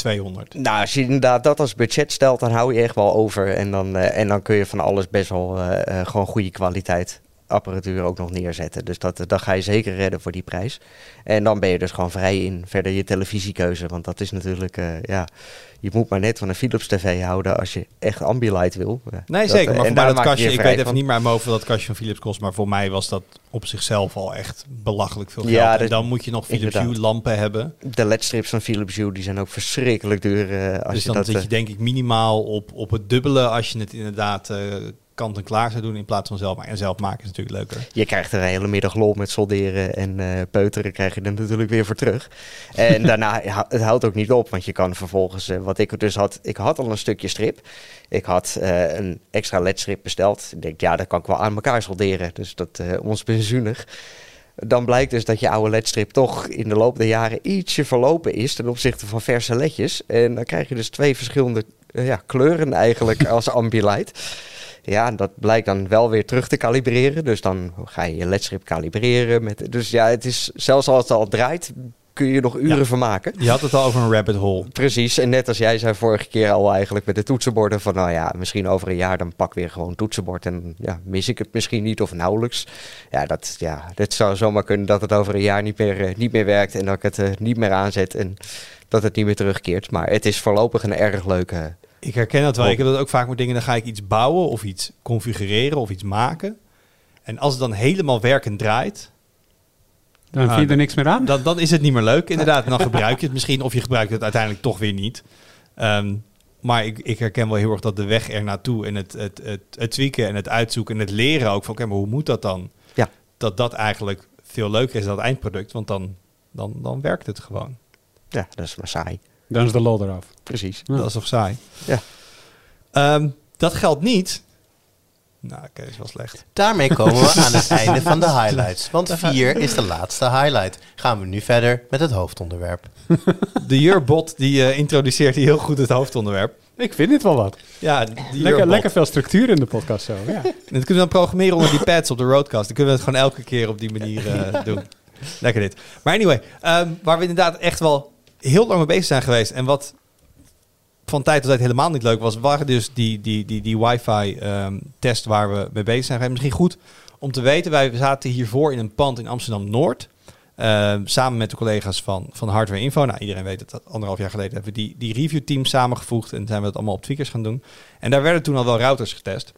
200. Nou, als je inderdaad dat als budget stelt, dan hou je echt wel over. En dan, eh, en dan kun je van alles best wel eh, eh, gewoon goede kwaliteit apparatuur ook nog neerzetten. Dus dat, dat ga je zeker redden voor die prijs. En dan ben je dus gewoon vrij in verder je televisiekeuze. Want dat is natuurlijk, eh, ja, je moet maar net van een Philips TV houden als je echt Ambilight wil. Nee, dat, zeker. Maar voor mij dat kastje, je ik weet even niet meer wat dat kastje van Philips kost. Maar voor mij was dat op zichzelf al echt belachelijk veel geld. Ja, en dan moet je nog Philips. Hue lampen hebben. De ledstrips van Philips Hue, die zijn ook verschrikkelijk duur. eh, als dus je dan dat, zit eh, je denk ik minimaal op, op het dubbele als je het inderdaad eh, kant en klaar zou doen in plaats van zelf maken. En zelf maken is natuurlijk leuker. Je krijgt er een hele middag lol met solderen en eh, peuteren krijg je er natuurlijk weer voor terug. En daarna, het houdt ook niet op, want je kan vervolgens, eh, wat ik dus had, ik had al een stukje strip. Ik had eh, een extra ledstrip besteld. Ik denk, ja, dat kan ik wel aan elkaar solderen, dus dat eh ons benzunig. Dan blijkt dus dat je oude ledstrip toch in de loop der jaren ietsje verlopen is ten opzichte van verse ledjes. En dan krijg je dus twee verschillende ja, kleuren eigenlijk als Ambilight. Ja, dat blijkt dan wel weer terug te kalibreren. Dus dan ga je je ledstrip kalibreren. Met, dus ja, het is, zelfs als het al draait, kun je nog uren Ja. vermaken. Je had het al over een rabbit hole. Precies, en net als jij zei vorige keer al eigenlijk met de toetsenborden van nou ja, misschien over een jaar dan pak weer gewoon toetsenbord en ja, mis ik het misschien niet of nauwelijks. Ja, dat, ja, dat zou zomaar kunnen dat het over een jaar niet meer, eh, niet meer werkt en dat ik het eh, niet meer aanzet en dat het niet meer terugkeert. Maar het is voorlopig een erg leuke... Ik herken dat wel. Ik heb dat ook vaak met dingen. Dan ga ik iets bouwen of iets configureren of iets maken. En als het dan helemaal werkend draait, Dan Ah, vind je er niks meer aan. dan, dan is het niet meer leuk. Inderdaad, en dan gebruik je het misschien of je gebruikt het uiteindelijk toch weer niet. Ehm, maar ik, ik herken wel heel erg dat de weg er naartoe en het, het, het, het tweaken en het uitzoeken en het leren ook van, oké, maar hoe moet dat dan? Ja. Dat dat eigenlijk veel leuker is dan het eindproduct, want dan, dan, dan werkt het gewoon. Ja, dat is maar saai. Dan is de lol eraf. Precies. Ja. Dat is toch saai? Ja. Ehm, dat geldt niet. Nou, oké, dat is wel slecht. Daarmee komen we aan het einde van de highlights. Want vier is de laatste highlight. Gaan we nu verder met het hoofdonderwerp. De Jurbot die eh, introduceert heel goed het hoofdonderwerp. Ik vind dit wel wat. Ja, Lekker, lekker veel structuur in de podcast zo. Ja. En dat kunnen we dan programmeren onder die pads op de roadcast. Dan kunnen we het gewoon elke keer op die manier eh, doen. Lekker dit. Maar anyway, ehm, waar we inderdaad echt wel heel lang mee bezig zijn geweest. En wat van tijd tot tijd helemaal niet leuk was, waren dus die, die, die, die wifi ehm, waar we mee bezig zijn geweest. Misschien goed om te weten, wij zaten hiervoor in een pand in Amsterdam-Noord. ehm, samen met de collega's van, van Hardware Info. Nou, iedereen weet het, dat anderhalf jaar geleden hebben we die, die reviewteam samengevoegd. En zijn we dat allemaal op tweakers gaan doen. En daar werden toen al wel routers getest.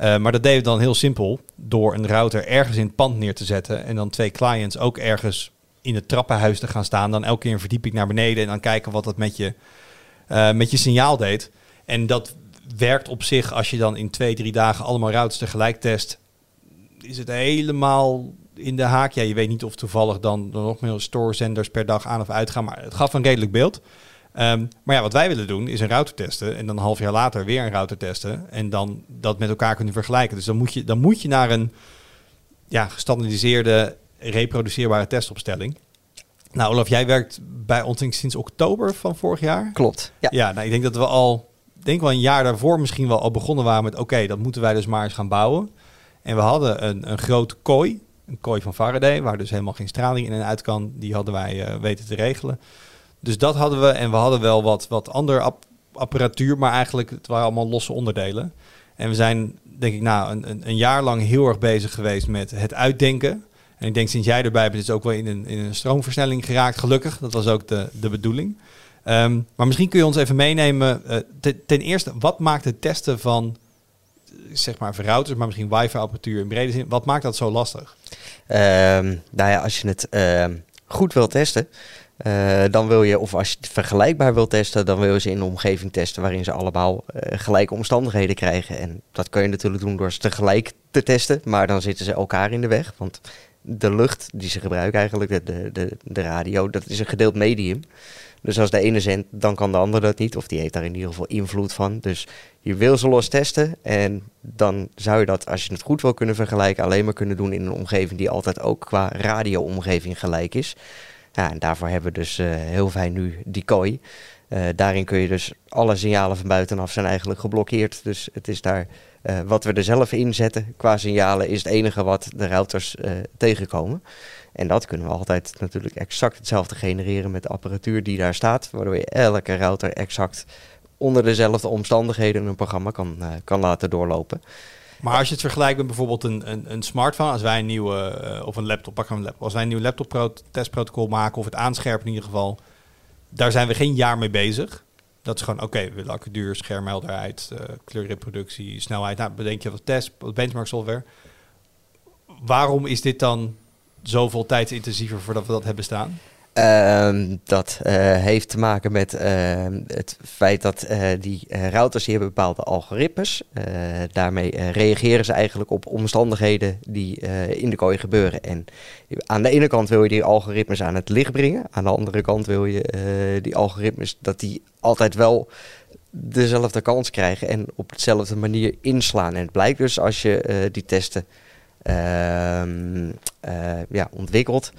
Uh, maar dat deden we dan heel simpel door een router ergens in het pand neer te zetten en dan twee clients ook ergens in het trappenhuis te gaan staan. Dan elke keer een verdieping naar beneden en dan kijken wat dat met je, uh, met je signaal deed. En dat werkt op zich als je dan in twee, drie dagen allemaal routers tegelijk test. Is het helemaal in de haak. Ja, je weet niet of toevallig dan, nog meer stoorzenders per dag aan of uit gaan. Maar het gaf een redelijk beeld. Um, maar ja, wat wij willen doen is een router testen en dan een half jaar later weer een router testen en dan dat met elkaar kunnen vergelijken. Dus dan moet je, dan moet je naar een ja, gestandardiseerde, reproduceerbare testopstelling. Nou, Olaf, jij werkt bij ons sinds oktober van vorig jaar. Klopt. Ja, ja nou, ik denk dat we al, denk wel een jaar daarvoor misschien wel al begonnen waren met, oké, okay, dat moeten wij dus maar eens gaan bouwen. En we hadden een, een grote kooi, een kooi van Faraday, waar dus helemaal geen straling in en uit kan. Die hadden wij uh, weten te regelen. Dus dat hadden we. En we hadden wel wat, wat andere ap apparatuur, maar eigenlijk het waren allemaal losse onderdelen. En we zijn, denk ik, nou, een, een, jaar lang heel erg bezig geweest met het uitdenken. En ik denk sinds jij erbij bent, is ook wel in een, in een stroomversnelling geraakt, gelukkig. Dat was ook de, de bedoeling. Um, maar misschien kun je ons even meenemen. Te, ten eerste, wat maakt het testen van, zeg maar, routers, maar misschien wifi-apparatuur in brede zin, wat maakt dat zo lastig? Um, nou ja, als je het uh, goed wil testen, uh, dan wil je, of als je het vergelijkbaar wil testen, dan wil je ze in een omgeving testen waarin ze allemaal uh, gelijke omstandigheden krijgen. En dat kun je natuurlijk doen door ze tegelijk te testen, maar dan zitten ze elkaar in de weg. Want de lucht die ze gebruiken, eigenlijk de, de, de, radio, dat is een gedeeld medium. Dus als de ene zendt, dan kan de ander dat niet. Of die heeft daar in ieder geval invloed van. Dus je wil ze los testen. En dan zou je dat, als je het goed wil kunnen vergelijken, alleen maar kunnen doen in een omgeving die altijd ook qua radio-omgeving gelijk is. Ja, en daarvoor hebben we dus uh, heel fijn nu die kooi. Eh, daarin kun je dus alle signalen van buitenaf zijn eigenlijk geblokkeerd. Dus het is daar eh, wat we er zelf in zetten qua signalen is het enige wat de routers eh, tegenkomen. En dat kunnen we altijd natuurlijk exact hetzelfde genereren met de apparatuur die daar staat. Waardoor je elke router exact onder dezelfde omstandigheden een programma kan, eh, kan laten doorlopen. Maar als je het vergelijkt met bijvoorbeeld een, een, een smartphone, als wij een nieuwe, of een laptop, pak een laptop, als wij een nieuw laptop pro- testprotocol maken, of het aanscherpen in ieder geval, daar zijn we geen jaar mee bezig. Dat is gewoon, oké, we willen accuduur, schermhelder uit, eh, kleurreproductie, snelheid. Nou, bedenk je wat test, wat benchmark software. Waarom is dit dan zoveel tijdsintensiever voordat we dat hebben staan? Ehm, dat eh, heeft te maken met ehm, het feit dat eh, die eh, routers hebben bepaalde algoritmes. Daarmee reageren ze eigenlijk op omstandigheden die in de kooi gebeuren. En aan de ene kant wil je die algoritmes aan het licht brengen. Aan de andere kant wil je die algoritmes dat die altijd wel dezelfde kans krijgen en op dezelfde manier inslaan. En het blijkt dus als je die testen ehm, eh, ja, ontwikkelt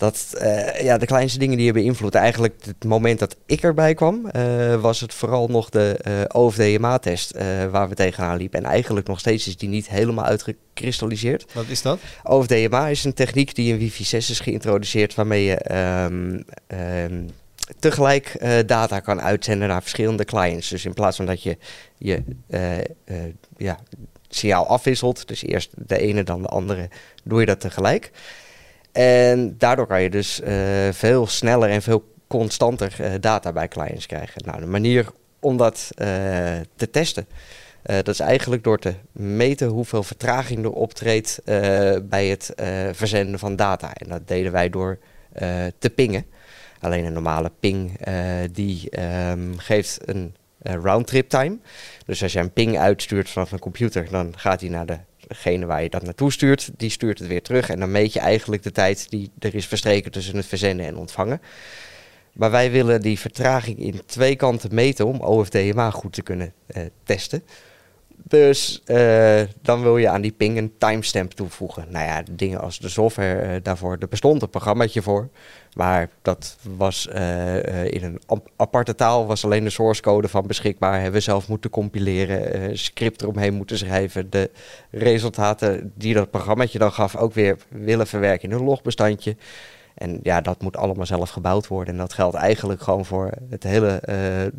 dat eh, ja, de kleinste dingen die hebben invloed. Eigenlijk het moment dat ik erbij kwam, eh, was het vooral nog de eh OFDMA-test eh, waar we tegenaan liepen. En eigenlijk nog steeds is die niet helemaal uitgekristalliseerd. Wat is dat? OFDMA is een techniek die in Wi-Fi 6 is geïntroduceerd, waarmee je ehm, ehm, tegelijk data kan uitzenden naar verschillende clients. Dus in plaats van dat je je ja, signaal afwisselt, dus eerst de ene dan de andere, doe je dat tegelijk. En daardoor kan je dus eh, veel sneller en veel constanter eh, data bij clients krijgen. Nou, de manier om dat eh, te testen, dat is eigenlijk door te meten hoeveel vertraging er optreedt bij het verzenden van data. En dat deden wij door te pingen. Alleen een normale ping die ehm, geeft een roundtrip time. Dus als je een ping uitstuurt vanaf een computer, dan gaat hij naar degene waar je dat naartoe stuurt. Die stuurt het weer terug en dan meet je eigenlijk de tijd die er is verstreken tussen het verzenden en ontvangen. Maar wij willen die vertraging in twee kanten meten om OFDMA goed te kunnen eh, testen. Dus eh, dan wil je aan die ping een timestamp toevoegen. Nou ja, dingen als de software eh, daarvoor, er bestond een programmaatje voor. Maar dat was eh, eh, in een ap- aparte taal, was alleen de source code van beschikbaar. Hebben we zelf moeten compileren, eh, script eromheen moeten schrijven. De resultaten die dat programmaatje dan gaf ook weer willen verwerken in een logbestandje. En ja, dat moet allemaal zelf gebouwd worden. En dat geldt eigenlijk gewoon voor het hele,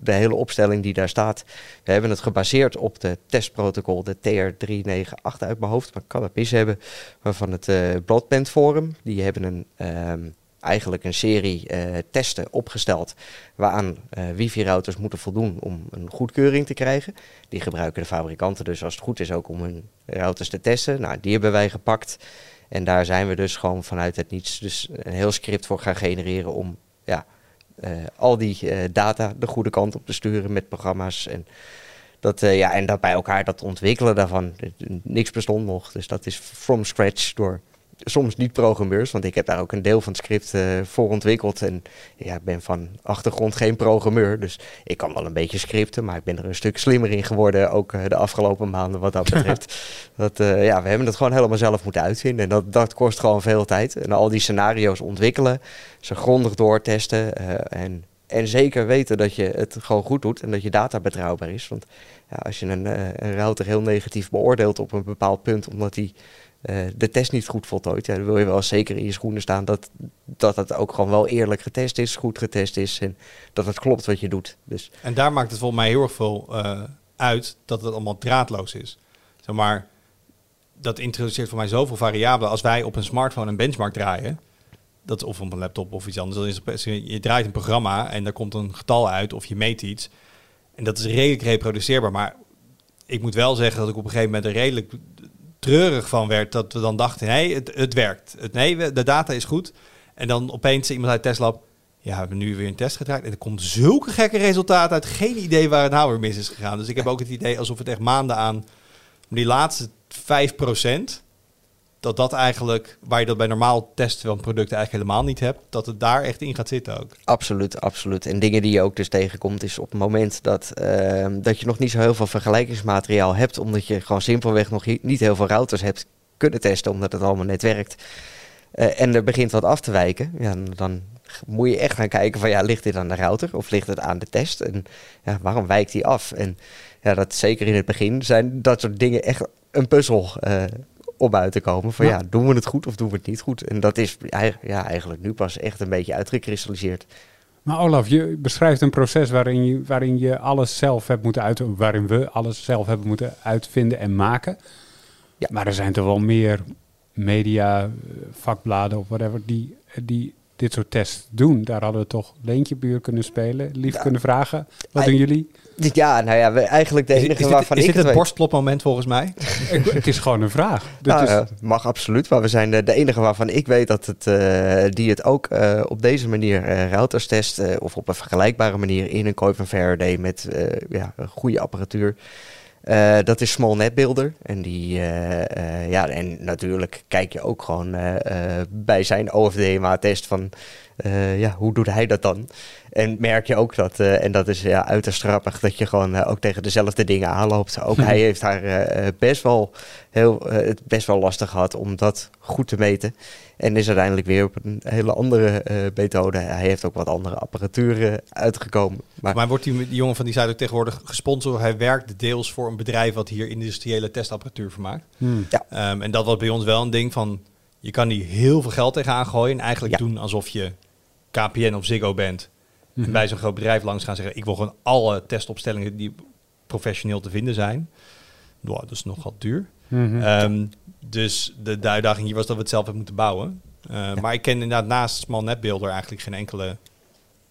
de hele opstelling die daar staat. We hebben het gebaseerd op de testprotocol, de TR398 uit mijn hoofd. Maar ik kan het mis hebben. Waarvan het eh Broadband Forum. Die hebben een, ehm, eigenlijk een serie eh, testen opgesteld. Waaraan eh, wifi-routers moeten voldoen om een goedkeuring te krijgen. Die gebruiken de fabrikanten dus als het goed is ook om hun routers te testen. Nou, die hebben wij gepakt. En daar zijn we dus gewoon vanuit het niets dus een heel script voor gaan genereren om ja, eh, al die data de goede kant op te sturen met programma's. En dat, ja, en dat bij elkaar dat ontwikkelen daarvan. Niks bestond nog. Dus dat is from scratch door soms niet programmeurs. Want ik heb daar ook een deel van het script eh, voor ontwikkeld. En ja, ik ben van achtergrond geen programmeur. Dus ik kan wel een beetje scripten. Maar ik ben er een stuk slimmer in geworden. Ook eh, de afgelopen maanden wat dat betreft. dat, eh, ja, we hebben het gewoon helemaal zelf moeten uitvinden. En dat, dat kost gewoon veel tijd. En al die scenario's ontwikkelen. Ze grondig doortesten. en, en zeker weten dat je het gewoon goed doet. En dat je data betrouwbaar is. Want ja, als je een, een router heel negatief beoordeelt op een bepaald punt. Omdat hij eh, de test niet goed voltooid. Ja, dan wil je wel zeker in je schoenen staan dat, dat het ook gewoon wel eerlijk getest is, goed getest is en dat het klopt wat je doet. Dus En daar maakt het volgens mij heel erg veel eh, uit dat het allemaal draadloos is. Zeg maar, dat introduceert voor mij zoveel variabelen. Als wij op een smartphone een benchmark draaien, dat, of op een laptop of iets anders, dan is het, je draait een programma en daar komt een getal uit of je meet iets. En dat is redelijk reproduceerbaar. Maar ik moet wel zeggen dat ik op een gegeven moment er redelijk treurig van werd. Dat we dan dachten, nee, het, het werkt. Het, nee, we- de data is goed. En dan opeens iemand uit Tesla, ja, we hebben nu weer een test gedraaid. En er komt zulke gekke resultaten uit. Geen idee waar het nou weer mis is gegaan. Dus ik heb ook het idee alsof het echt maanden aan die laatste 5%, dat dat eigenlijk, waar je dat bij normaal testen van producten eigenlijk helemaal niet hebt, dat het daar echt in gaat zitten ook. absoluut, absoluut. En dingen die je ook dus tegenkomt is op het moment dat, ehm, dat je nog niet zo heel veel vergelijkingsmateriaal hebt, omdat je gewoon simpelweg nog niet heel veel routers hebt kunnen testen, omdat het allemaal net werkt. eh, en er begint wat af te wijken, ja, dan- dan moet je echt gaan kijken van ja, ligt dit aan de router of ligt het aan de test? En ja, waarom wijkt die af? En ja, dat zeker in het begin zijn dat soort dingen echt een puzzel eh, om uit te komen. Van Ja. ja. doen we het goed of doen we het niet goed? En dat is ja, eigenlijk nu pas echt een beetje uitgekristalliseerd. Maar Olaf, je beschrijft een proces waarin je, waarin je alles zelf hebt moeten uit, waarin we alles zelf hebben moeten uitvinden en maken. Ja. Maar er zijn toch wel meer media, eh, vakbladen of whatever, die, die dit soort tests doen. Daar hadden we toch Leentje Buur kunnen spelen, lief Ja. kunnen vragen. Wat doen jullie? Ja, nou ja, we, eigenlijk de enige is dit, waarvan is ik dit het weet. borstklopmoment volgens mij? Het is gewoon een vraag. Dit Nou, is, mag absoluut, maar we zijn de, de enige waarvan ik weet dat het, eh, die het ook eh, op deze manier eh routers test eh, of op een vergelijkbare manier in een Kuiper Faraday met eh, ja, een goede apparatuur. Eh, dat is Small Net Builder. En, die, eh, eh, ja, en natuurlijk kijk je ook gewoon eh, eh, bij zijn OFDMA-test van eh, ja, hoe doet hij dat dan? En merk je ook dat, eh, en dat is ja, uiterst grappig, dat je gewoon eh, ook tegen dezelfde dingen aanloopt. Ook hij heeft daar eh, best wel heel, het best wel lastig gehad om dat goed te meten. En is uiteindelijk weer op een hele andere eh, methode. Hij heeft ook wat andere apparatuur uitgekomen. Maar Maar wordt die, die jongen van die site ook tegenwoordig gesponsord? Hij werkt deels voor een bedrijf wat hier industriële testapparatuur vermaakt. hmm. Ehm, en dat was bij ons wel een ding van... Je kan hier heel veel geld tegenaan gooien. En eigenlijk Ja. doen alsof je KPN of Ziggo bent. Mhm. En bij zo'n groot bedrijf langs gaan zeggen... Ik wil gewoon alle testopstellingen die professioneel te vinden zijn. Nou, dat is nogal duur. Mhm. Ehm, dus de, de uitdaging hier was dat we het zelf hebben moeten bouwen. Uh, Maar ik ken inderdaad naast Small Net Builder eigenlijk geen enkele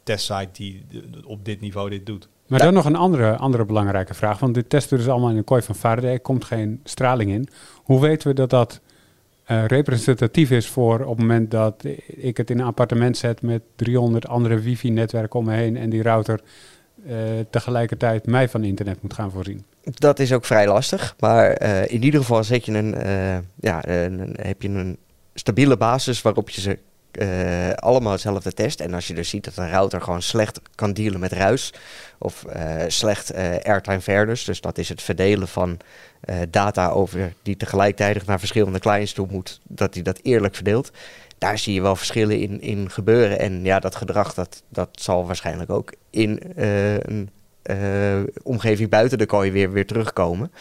testsite die op dit niveau dit doet. Maar Ja. dan nog een andere, andere belangrijke vraag. Want dit testen we dus allemaal in een kooi van Faraday. Er komt geen straling in. Hoe weten we dat dat eh, representatief is voor op het moment dat ik het in een appartement zet met 300 andere wifi-netwerken om me heen en die router eh, tegelijkertijd mij van internet moet gaan voorzien? Dat is ook vrij lastig. Maar eh, in ieder geval zet je een, ja, heb je een stabiele basis waarop je ze eh, allemaal hetzelfde test. En als je dus ziet dat een router gewoon slecht kan dealen met ruis of eh, slecht eh, airtime fairness, dus dat is het verdelen van data over die tegelijkertijd naar verschillende clients toe moet, dat hij dat eerlijk verdeelt. Daar zie je wel verschillen in, in gebeuren. En ja, dat gedrag dat, dat zal waarschijnlijk ook in een omgeving buiten de kooi weer, weer terugkomen.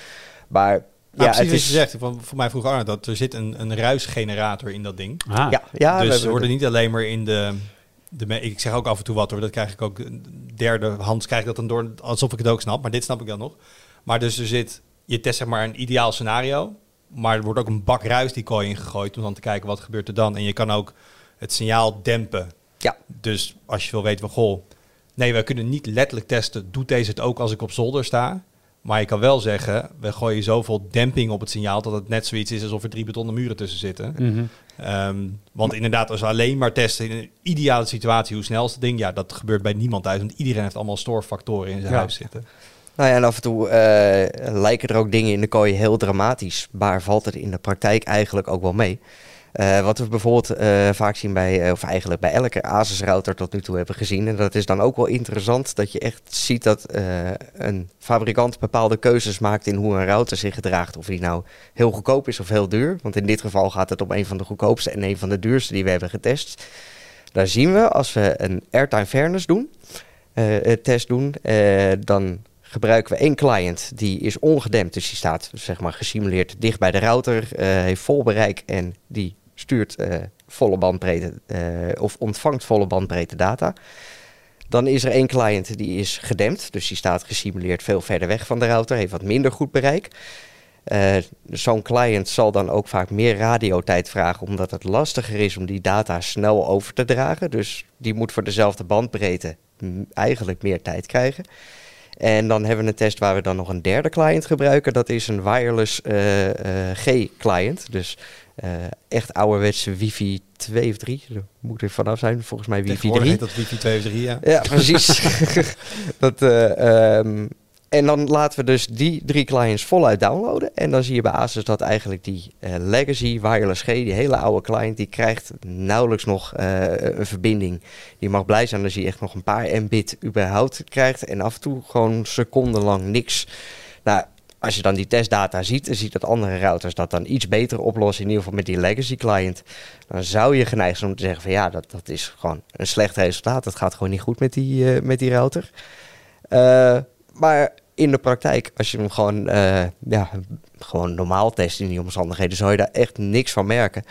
Maar ja, precies het wat is, je zegt. Voor, voor mij vroeg Arne dat er zit een, een ruisgenerator in dat ding. Ah, Ja, ja we dus we hebben- worden niet alleen maar in de, de... me- Ik zeg ook af en toe wat hoor. Dat krijg ik ook... Derde hands krijg ik dat dan door... Alsof ik het ook snap. Maar dit snap ik dan nog. Maar dus er zit... Je test zeg maar een ideaal scenario. Maar er wordt ook een bak ruis die kooi ingegooid. Om dan te kijken wat gebeurt er dan. En je kan ook het signaal dempen. Ja. Dus als je wil weten van... Goh, nee, we kunnen niet letterlijk testen. Doet deze het ook als ik op zolder sta? Maar je kan wel zeggen, we gooien zoveel demping op het signaal dat het net zoiets is alsof er drie betonnen muren tussen zitten. Mhm. Ehm, want inderdaad, als we alleen maar testen in een ideale situatie, hoe snel is het ding? Ja, dat gebeurt bij niemand thuis, want iedereen heeft allemaal storefactoren in zijn Ja. huis zitten. Nou ja, en af en toe eh, lijken er ook dingen in de kooi heel dramatisch. Maar valt het in de praktijk eigenlijk ook wel mee. Eh, wat we bijvoorbeeld eh, vaak zien bij, eh, of eigenlijk bij elke Asus-router tot nu toe hebben gezien. En dat is dan ook wel interessant dat je echt ziet dat een fabrikant bepaalde keuzes maakt in hoe een router zich gedraagt. Of die nou heel goedkoop is of heel duur. Want in dit geval gaat het om een van de goedkoopste en een van de duurste die we hebben getest. Daar zien we als we een airtime fairness doen, test doen, dan gebruiken we één client die is ongedempt. Dus die staat zeg maar gesimuleerd dicht bij de router, eh, heeft vol bereik en die stuurt eh, volle bandbreedte eh, of ontvangt volle bandbreedte data. Dan is er één client die is gedempt, dus die staat gesimuleerd veel verder weg van de router, heeft wat minder goed bereik. Zo'n client zal dan ook vaak meer radiotijd vragen, omdat het lastiger is om die data snel over te dragen. Dus die moet voor dezelfde bandbreedte mm, eigenlijk meer tijd krijgen. En dan hebben we een test waar we dan nog een derde client gebruiken. Dat is een wireless eh, eh, G-client. Dus eh, echt ouderwetse wifi 2 of 3. Daar moet er vanaf zijn. Volgens mij wifi Tegenwoordig 3. heet dat wifi 2 of 3, ja. Ja, precies. dat, ehm, en dan laten we dus die drie clients voluit downloaden. En dan zie je bij Asus dat eigenlijk die eh, legacy wireless G, die hele oude client, die krijgt nauwelijks nog eh, een verbinding. Die mag blij zijn als hij echt nog een paar mbit überhaupt krijgt. En af en toe gewoon secondenlang niks. Nou, als je dan die testdata ziet en ziet dat andere routers dat dan iets beter oplossen, in ieder geval met die legacy client, dan zou je geneigd zijn om te zeggen van ja, dat, dat is gewoon een slecht resultaat. Dat gaat gewoon niet goed met die, eh, met die router. Uh, maar in de praktijk, als je hem gewoon, uh, ja, gewoon normaal test in die omstandigheden, zou je daar echt niks van merken.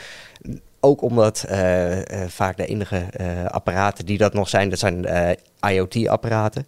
Ook omdat uh, vaak de enige apparaten die dat nog zijn, dat zijn IoT-apparaten.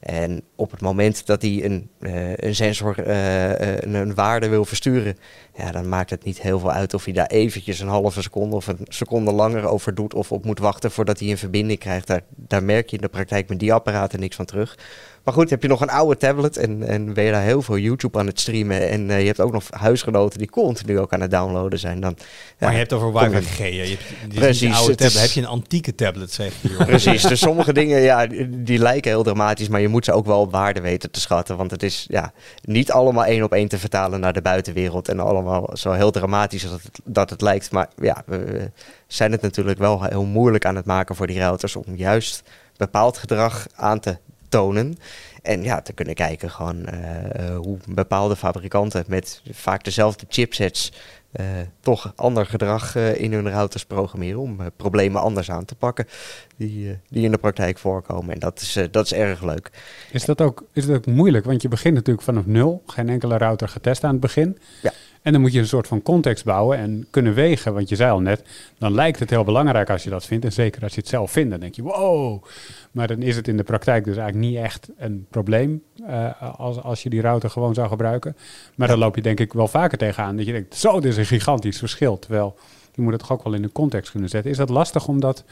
En op het moment dat hij een, een sensor een, een, waarde wil versturen, ja, dan maakt het niet heel veel uit of hij daar eventjes een halve seconde of een seconde langer over doet of op moet wachten voordat hij een verbinding krijgt. Daar, daar merk je in de praktijk met die apparaten niks van terug. Maar goed, heb je nog een oude tablet en, en ben je daar heel veel YouTube aan het streamen. En uh, je hebt ook nog huisgenoten die continu ook aan het downloaden zijn. Dan, ja, maar je hebt over wifi G. Je hebt, Precies. Oude tablet, is, heb je een antieke tablet, zeg je. Precies. dus sommige dingen, ja, die lijken heel dramatisch. Maar je moet ze ook wel op waarde weten te schatten. Want het is ja, niet allemaal één op één te vertalen naar de buitenwereld. En allemaal zo heel dramatisch als het, dat het lijkt. Maar ja, we zijn het natuurlijk wel heel moeilijk aan het maken voor die routers. Om juist bepaald gedrag aan te tonen. En ja, te kunnen kijken gewoon uh, hoe bepaalde fabrikanten met vaak dezelfde chipsets uh, toch ander gedrag uh, in hun routers programmeren om problemen anders aan te pakken die, die in de praktijk voorkomen. En dat is, dat is erg leuk. Is dat, ook, is dat ook moeilijk? Want je begint natuurlijk vanaf nul, geen enkele router getest aan het begin. Ja. En dan moet je een soort van context bouwen en kunnen wegen. Want je zei al net, dan lijkt het heel belangrijk als je dat vindt. En zeker als je het zelf vindt, dan denk je, wow. Maar dan is het in de praktijk dus eigenlijk niet echt een probleem uh, als, als je die router gewoon zou gebruiken. Maar dan loop je denk ik wel vaker tegenaan dat je denkt, zo, dit is een gigantisch verschil. Terwijl je moet het toch ook wel in de context kunnen zetten. Is dat lastig om dat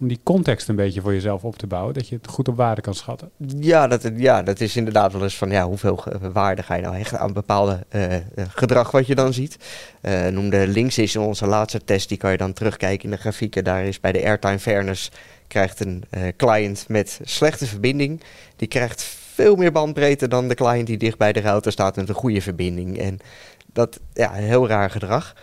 om die context een beetje voor jezelf op te bouwen, dat je het goed op waarde kan schatten. Ja, dat, ja, dat is inderdaad wel eens van ja, hoeveel waarde ga je nou hechten aan bepaalde uh, gedrag wat je dan ziet. Uh, noemde links is in onze laatste test, die kan je dan terugkijken in de grafieken. Daar is bij de airtime fairness krijgt een client met slechte verbinding, die krijgt veel meer bandbreedte dan de client die dicht bij de router staat met een goede verbinding. En dat, ja, heel raar gedrag.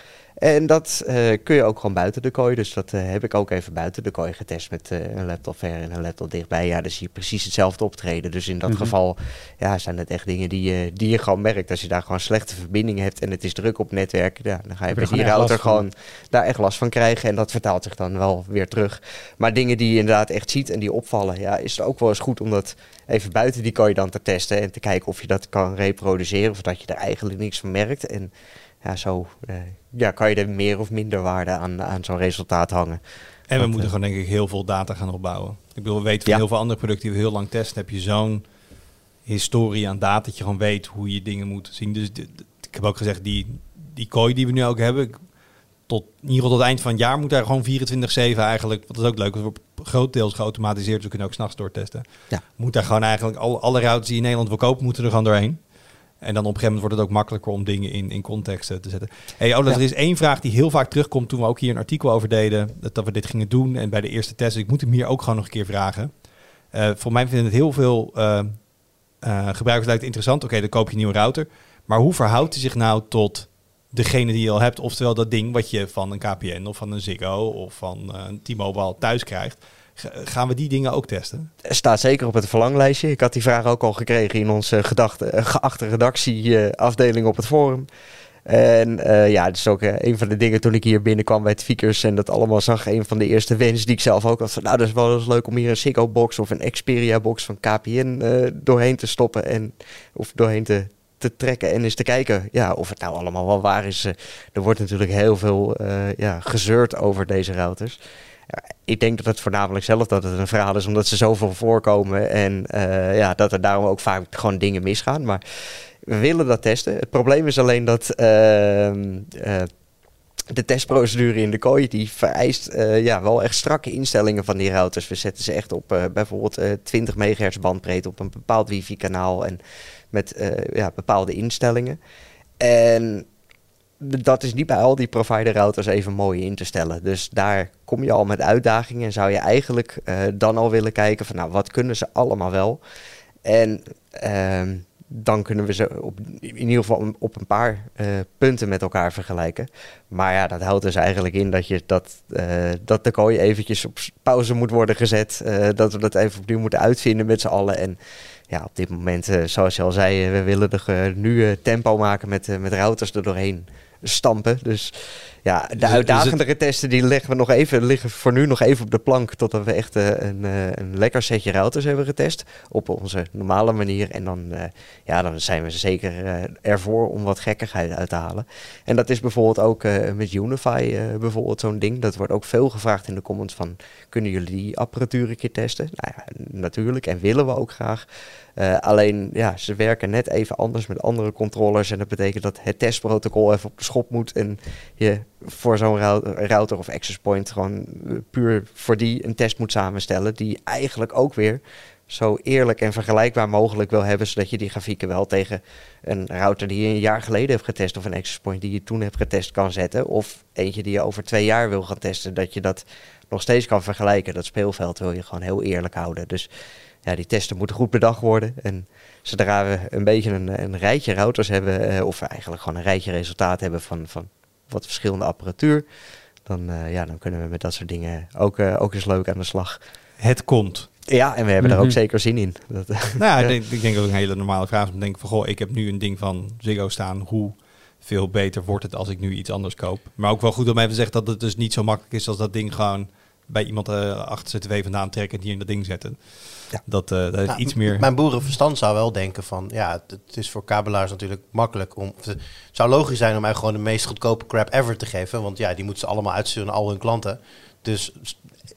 En dat uh, kun je ook gewoon buiten de kooi. Dus dat uh, heb ik ook even buiten de kooi getest met uh, een laptop ver en een laptop dichtbij. Ja, dan zie je precies hetzelfde optreden. Dus in dat mm -hmm. geval ja, zijn het echt dingen die, je die je gewoon merkt. Als je daar gewoon slechte verbindingen hebt en het is druk op netwerk, ja, dan ga je bij die router gewoon daar echt last van krijgen. En dat vertaalt zich dan wel weer terug. Maar dingen die je inderdaad echt ziet en die opvallen, ja, is het ook wel eens goed om dat even buiten die kooi dan te testen. En te kijken of je dat kan reproduceren of dat je er eigenlijk niks van merkt. En ja, zo ja, kan je er meer of minder waarde aan, aan zo'n resultaat hangen. En we moeten uh, gewoon denk ik heel veel data gaan opbouwen. Ik bedoel, we weten van ja. heel veel andere producten die we heel lang testen, heb je zo'n historie aan data dat je gewoon weet hoe je dingen moet zien. Dus ik heb ook gezegd, die, die kooi die we nu ook hebben, tot, in ieder geval tot het eind van het jaar moet daar gewoon 24-7 eigenlijk, wat is ook leuk, want we wordt grotendeels geautomatiseerd, dus we kunnen ook s'nachts doortesten. Ja. Moet daar gewoon eigenlijk, alle, alle routes die in Nederland wil kopen, moeten er gewoon doorheen. En dan op een gegeven moment wordt het ook makkelijker om dingen in, in context te zetten. Hey, Ola, ja. er is één vraag die heel vaak terugkomt toen we ook hier een artikel over deden. Dat, we dit gingen doen en bij de eerste test. ik moet hem hier ook gewoon nog een keer vragen. Uh, voor mij vinden het heel veel uh, uh, gebruikers lijkt interessant. Oké, okay, dan koop je een nieuwe router. Maar hoe verhoudt hij zich nou tot degene die je al hebt? Oftewel dat ding wat je van een KPN of van een Ziggo of van een T-Mobile thuis krijgt. Gaan we die dingen ook testen? Staat zeker op het verlanglijstje. Ik had die vraag ook al gekregen in onze gedachte, geachte redactieafdeling op het forum. En uh, ja, dat is ook uh, een van de dingen toen ik hier binnenkwam bij het Vickers en dat allemaal zag. Een van de eerste wensen die ik zelf ook had. Van, nou, dat is wel eens leuk om hier een Ziggo box of een Xperia box van KPN doorheen te stoppen. En, of doorheen te, te trekken en eens te kijken ja, of het nou allemaal wel waar is. er wordt natuurlijk heel veel ja, gezeurd over deze routers ik denk dat het voornamelijk zelf dat het een verhaal is, omdat ze zoveel voorkomen en uh, ja, dat er daarom ook vaak gewoon dingen misgaan. Maar we willen dat testen. Het probleem is alleen dat uh, uh, de testprocedure in de kooi, die vereist ja, wel echt strakke instellingen van die routers. We zetten ze echt op bijvoorbeeld 20 megahertz bandbreedte op een bepaald wifi-kanaal en met ja, bepaalde instellingen. En dat is niet bij al die provider routers even mooi in te stellen. Dus daar kom je al met uitdagingen en zou je eigenlijk uh, dan al willen kijken van nou, wat kunnen ze allemaal wel? En uh, dan kunnen we ze op, in ieder geval op een paar uh, punten met elkaar vergelijken. Maar ja, dat houdt dus eigenlijk in dat, je dat, uh, dat de kooi eventjes op pauze moet worden gezet. dat we dat even opnieuw moeten uitvinden met z'n allen. En ja, op dit moment, eh, zoals je al zei, eh, we willen er eh, nu eh, tempo maken met, eh, met routers er doorheen stampen. Dus ja, de Dus- uitdagendere testen die leggen we nog even, liggen voor nu nog even op de plank totdat we echt eh, een, eh, een lekker setje routers hebben getest op onze normale manier. En dan, eh, ja, dan zijn we zeker ervoor om wat gekkigheid uit te halen. En dat is bijvoorbeeld ook met Unify bijvoorbeeld zo'n ding. Dat wordt ook veel gevraagd in de comments van, kunnen jullie die apparatuur een keer testen? Nou ja, natuurlijk en willen we ook graag. Alleen, ja, ze werken net even anders met andere controllers. En dat betekent dat het testprotocol even op de schop moet. En je voor zo'n rou- router of access point gewoon eh, puur voor die een test moet samenstellen. Die eigenlijk ook weer zo eerlijk en vergelijkbaar mogelijk wil hebben. Zodat je die grafieken wel tegen een router die je een jaar geleden hebt getest. Of een access point die je toen hebt getest kan zetten. Of eentje die je over twee jaar wil gaan testen. Dat je dat nog steeds kan vergelijken. Dat speelveld wil je gewoon heel eerlijk houden. Dus ja, die testen moeten goed bedacht worden. En zodra we een beetje een, een rijtje routers hebben, eh, of eigenlijk gewoon een rijtje resultaat hebben van, van wat verschillende apparatuur, dan, eh, ja, dan kunnen we met dat soort dingen ook, eh, ook eens leuk aan de slag. Het komt. Ja, en we hebben er Mhm. ook zeker zin in. Dat, Nou ja, ik denk, ik denk dat een hele normale vraag is om te denken van... Goh, ik heb nu een ding van Ziggo staan. Hoe veel beter wordt het als ik nu iets anders koop? Maar ook wel goed om even te zeggen dat het dus niet zo makkelijk is... als dat ding gewoon bij iemand eh, achter tv vandaan trekken... en hier in dat ding zetten. Ja. Dat, eh dat Nou, iets meer... Mijn boerenverstand zou wel denken van, ja, het, het is voor kabelaars natuurlijk makkelijk om... Het zou logisch zijn om mij gewoon de meest goedkope crap ever te geven. Want ja, die moeten ze allemaal uitsturen naar al hun klanten. Dus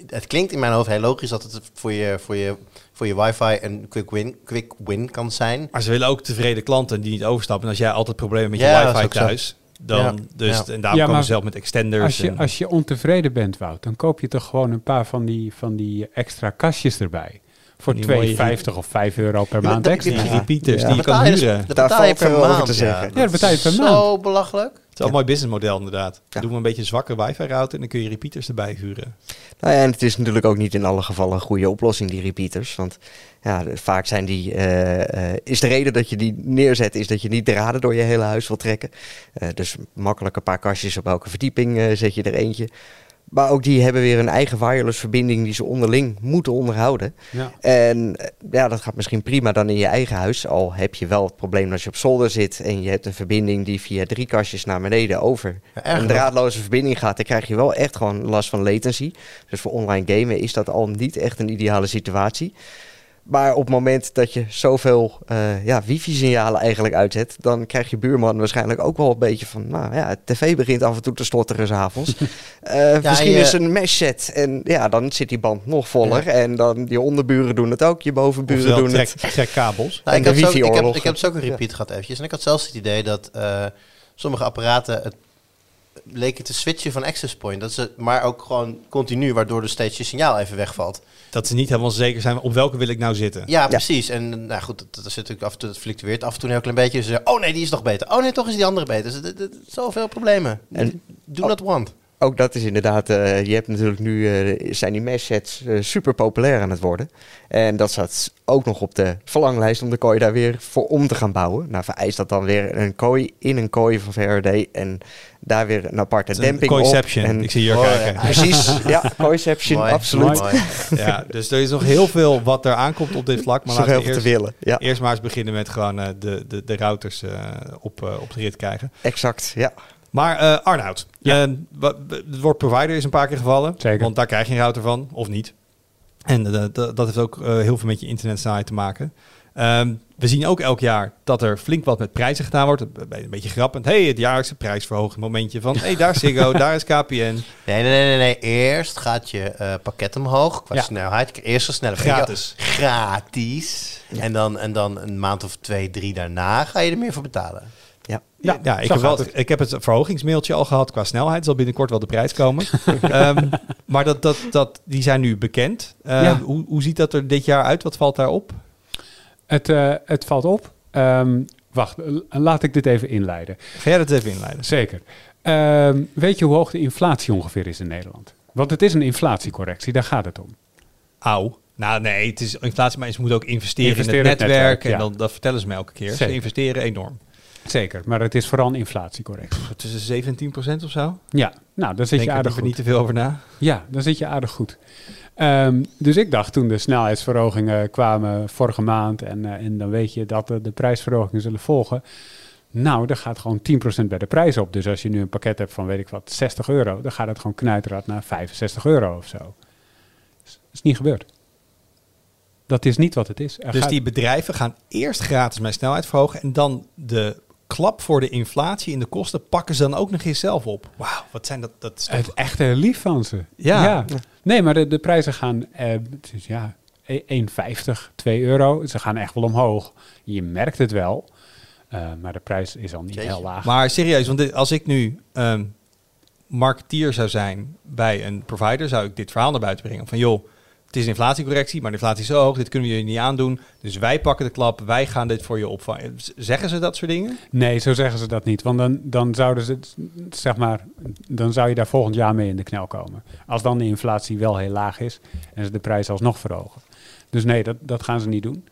het klinkt in mijn hoofd heel logisch dat het voor je, voor je, voor je wifi een quick win, quick win kan zijn. Maar ze willen ook tevreden klanten die niet overstappen. En als jij altijd problemen met je Ja, wifi thuis... Dan, Ja. dus, Ja. En daarom Ja, komen ze zelf met extenders. Als je, en- als je ontevreden bent, Wout, dan koop je toch gewoon een paar van die, van die extra kastjes erbij. Voor Die mooie 2,50 of 5 euro per maand dat- extra. die repeaters Ja. die je kan dus- huren. dat betaal je per maand. te zeggen. Ja, dat betaal je per is maand. Zo belachelijk. Het is wel een mooi businessmodel inderdaad. Ja. Doen we een beetje een zwakke wifi-router... en dan kun je repeaters erbij huren. Nou ja, en het is natuurlijk ook niet in alle gevallen een goede oplossing, die repeaters. Want ja, vaak zijn die, eh, eh, is de reden dat je die neerzet, is dat je niet draden door je hele huis wil trekken. Eh, dus makkelijk een paar kastjes op elke verdieping zet je er eentje. Maar ook die hebben weer een eigen wireless verbinding die ze onderling moeten onderhouden. Ja. En ja, dat gaat misschien prima dan in je eigen huis. Al heb je wel het probleem als je op zolder zit en je hebt een verbinding die via drie kastjes naar beneden over Ja, een draadloze verbinding gaat, dan krijg je wel echt gewoon last van latency. Dus voor online gamen is dat al niet echt een ideale situatie. Maar op het moment dat je zoveel eh, ja, wifi-signalen eigenlijk uitzet, dan krijg je buurman waarschijnlijk ook wel een beetje van, nou ja, het tv begint af en toe te stotteren s'avonds. Eh misschien je- is een mesh set en ja, dan zit die band nog voller. En dan je onderburen doen het ook, je bovenburen doen trek, het. trek kabels. Nou, En ik, de heb zo, ik, heb, ik heb dus ook een repeat gehad eventjes. En ik had zelfs het idee dat eh, sommige apparaten het leken te switchen van access point. Dat ze, maar ook gewoon continu, waardoor er steeds je signaal even wegvalt. Dat ze niet helemaal zeker zijn op welke wil ik nou zitten. Ja, precies. En nou goed, dat, dat zit natuurlijk af en toe, het fluctueert af en toe een heel klein beetje. Ze zeggen, oh nee, die is toch beter. Oh nee, toch is die andere beter. Dus, dat- dat- zoveel problemen. En- Do not want. Ook dat is inderdaad, eh, je hebt natuurlijk nu, eh, zijn die mesh sets eh, super populair aan het worden. En dat staat ook nog op de verlanglijst om de kooi daar weer voor om te gaan bouwen. Nou vereist dat dan weer een kooi in een kooi van Faraday en daar weer een aparte een demping op. Coinception. En Ik zie hier Oh, kijken. ja. Precies, ja, Coinception, Mooi, absoluut. mooi. Ja, dus er is nog heel veel wat er aankomt op dit vlak. Maar Maar nog heel laten veel we te eerst, willen. Ja, eerst maar eens beginnen met gewoon eh, de, de, de routers eh, op, op de rit krijgen. exact. Ja. Maar eh Arnoud, Ja. eh, wat- het woord provider is een paar keer gevallen. Zeker. Want daar krijg je een router van, of niet. En eh, dat- dat heeft ook eh, heel veel met je internetsnelheid te maken. Ehm, we zien ook elk jaar dat er flink wat met prijzen gedaan wordt. Een be- een beetje grappend. hey, het jaarlijkse prijsverhoging momentje van... hey, daar is Ziggo, daar is KPN. Nee, nee, nee, nee. Eerst gaat je eh, pakket omhoog qua Ja. snelheid. Eerst een snelle Gratis. Gratis. En, dan, en dan een maand of twee, drie daarna ga je er meer voor betalen. Ja. Ik, heb wel, het. ik heb het verhogingsmailtje al gehad qua snelheid. Zal binnenkort wel de prijs komen. Ehm, maar dat, dat, dat, die zijn nu bekend. Ehm, Ja. hoe, hoe ziet dat er dit jaar uit? Wat valt daarop? Het, eh, het valt op. Ehm, wacht, laat ik dit even inleiden. Ga jij dat even inleiden? Zeker. Weet je hoe hoog de inflatie ongeveer is in Nederland? Want het is een inflatiecorrectie, daar gaat het om. Auw. Nou nee, het is inflatie, maar ze moeten ook investeren, Investeren in het netwerk. en ja. dan, dat vertellen ze me elke keer. Ze investeren enorm. Zeker, maar het is vooral een inflatiecorrectie. Tussen 7 en 10 procent of zo? Ja, nou, dan zit Denk je er aardig liever goed. niet te veel over na. Ja, dan zit je aardig goed. Ehm, dus ik dacht toen de snelheidsverhogingen kwamen vorige maand en, eh, en dan weet je dat de, de prijsverhogingen zullen volgen. Nou, dan gaat gewoon 10% bij de prijs op. Dus als je nu een pakket hebt van weet ik wat, 60 euro, dan gaat het gewoon knijterhard naar 65 euro of zo. Dat is niet gebeurd. Dat is niet wat het is. Er Dus gaat- die bedrijven gaan eerst gratis mijn snelheid verhogen en dan de klap voor de inflatie in de kosten pakken ze dan ook nog eens zelf op. Wauw, wat zijn dat? Dat is toch- Het echt heel lief van ze. Ja. Nee, maar de, de prijzen gaan, eh, het is, ja, e- 1,50, 2 euro. Ze gaan echt wel omhoog. Je merkt het wel. Eh, maar de prijs is al niet Jeetje. heel laag. Maar serieus, want dit- als ik nu ehm marketeer zou zijn bij een provider, zou ik dit verhaal naar buiten brengen. Van joh, het is inflatiecorrectie, maar de inflatie is zo hoog, dit kunnen we je niet aandoen. Dus wij pakken de klap, wij gaan dit voor je opvangen. Zeggen ze dat soort dingen? Nee, zo zeggen ze dat niet. Want dan, dan zouden ze, zeg maar, dan zou je daar volgend jaar mee in de knel komen. Als dan de inflatie wel heel laag is en ze de prijs alsnog verhogen. Dus nee, dat, dat gaan ze niet doen.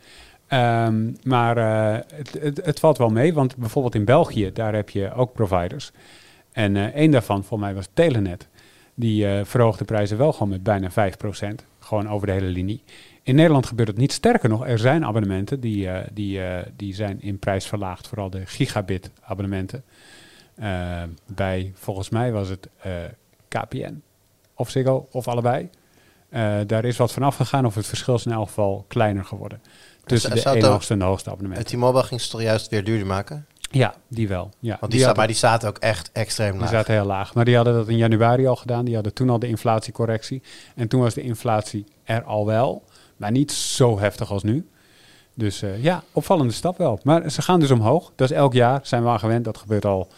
Ehm, maar eh, het, het, valt wel mee, want bijvoorbeeld in België, daar heb je ook providers. En eh één daarvan, voor mij was Telenet. Die eh verhoogt de prijzen wel gewoon met bijna 5%. Gewoon over de hele linie. In Nederland gebeurt het niet. Sterker nog, er zijn abonnementen die, eh, die, eh, die zijn in prijs verlaagd. Vooral de gigabit abonnementen. Eh, bij, volgens mij was het KPN of Ziggo of allebei. Daar is wat van afgegaan of het verschil is in elk geval kleiner geworden. Tussen de ene hoogste en de hoogste Het abonnementen. T-Mobile ging ze toch juist weer duurder maken? Ja, die wel. Ja. Want die, staat, maar die zaten ook echt extreem die laag. zaten heel laag. Maar die hadden dat in januari al gedaan. Die hadden toen al de inflatiecorrectie. En toen was de inflatie er al wel. Maar niet zo heftig als nu. Dus eh, ja, opvallende stap wel. Maar ze gaan dus omhoog. Dat is elk jaar. Zijn we aan gewend. Dat gebeurt al,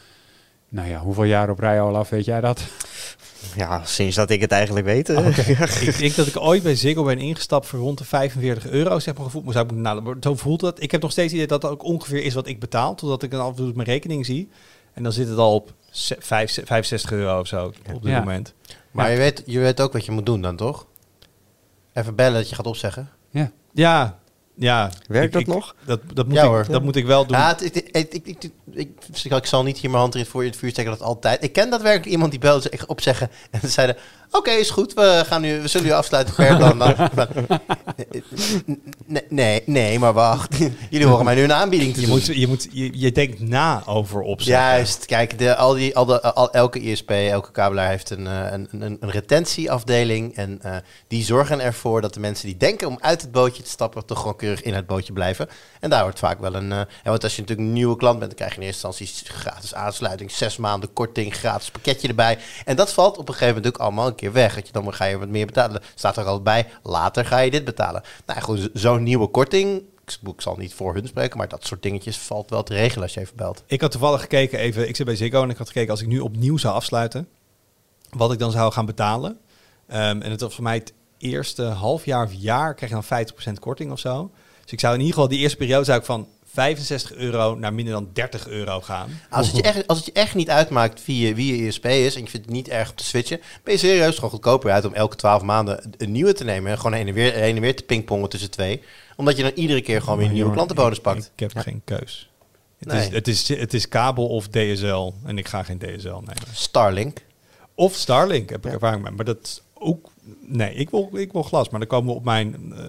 nou ja, hoeveel jaar op rij al af, weet jij dat? Ja, sinds dat ik het eigenlijk weet. eh. ik denk dat ik ooit bij Ziggo ben ingestapt voor rond de 45 euro. Zeg maar gevoeld, maar zou ik. Maar zo voelt dat. Ik heb nog steeds het idee dat dat ook ongeveer is wat ik betaal. Totdat ik dan af en toe mijn rekening zie. En dan zit het al op ze- vijf- 65 euro of zo op dit Ja. moment. Maar Ja. je, weet, je weet ook wat je moet doen dan, toch? Even bellen dat je gaat opzeggen. Ja. Ja, ja. Werkt Ik- dat ik- nog? Dat, dat, moet Ja, ik, hoor. dat moet ik wel doen. Ja, het, het- het- ik, ik, ik, ik, ik zal niet hier mijn hand in voor je het vuur steken dat altijd. Ik ken daadwerkelijk iemand die belde opzeggen en ze zeiden: Oké, is goed, we, gaan nu, we zullen u afsluiten per dan. dan. Nee, nee, nee, maar wacht. Jullie horen mij nu een aanbieding te je, doen. moet, je, moet, je, je denkt na over opzetten. Juist, kijk, de, al die, al de, al, elke ISP, elke kabelaar heeft een, eh, een, een, een retentieafdeling. En eh, die zorgen ervoor dat de mensen die denken om uit het bootje te stappen, toch gewoon keurig in het bootje blijven. En daar wordt vaak wel een. eh, want als je natuurlijk een nieuwe klant bent, dan krijg je in eerste instantie gratis aansluiting, zes maanden korting, gratis pakketje erbij. En dat valt op een gegeven moment ook allemaal een keer weg. Dat je dan ga je wat meer betalen. Staat er al bij, later ga je dit betalen. Nou goed, zo- zo'n nieuwe korting. Ik ik zal niet voor hun spreken, maar dat soort dingetjes valt wel te regelen als je even belt. Ik had toevallig gekeken even, ik zit bij Ziggo en ik had gekeken als ik nu opnieuw zou afsluiten, wat ik dan zou gaan betalen. Ehm, en het was voor mij het eerste half jaar of jaar krijg je dan 50% korting of zo. Dus ik zou in ieder geval die eerste periode zou ik van 65 euro naar minder dan 30 euro gaan. Als het, je echt, als het je echt niet uitmaakt wie je, wie je ISP is en je vindt het niet erg om te switchen, ben je serieus gewoon goedkoper uit om elke 12 maanden een nieuwe te nemen en gewoon heen en weer, heen en weer te pingpongen tussen twee. Omdat je dan iedere keer gewoon weer een nieuwe klantenbonus pakt. Ik, ik heb geen keus. Het, Nee. is, het, is, het is kabel of DSL en ik ga geen DSL nemen. Starlink. Of Starlink heb ik ervaring mee. Maar dat is ook... Nee, ik wil, ik wil glas. Maar dan komen we op mijn eh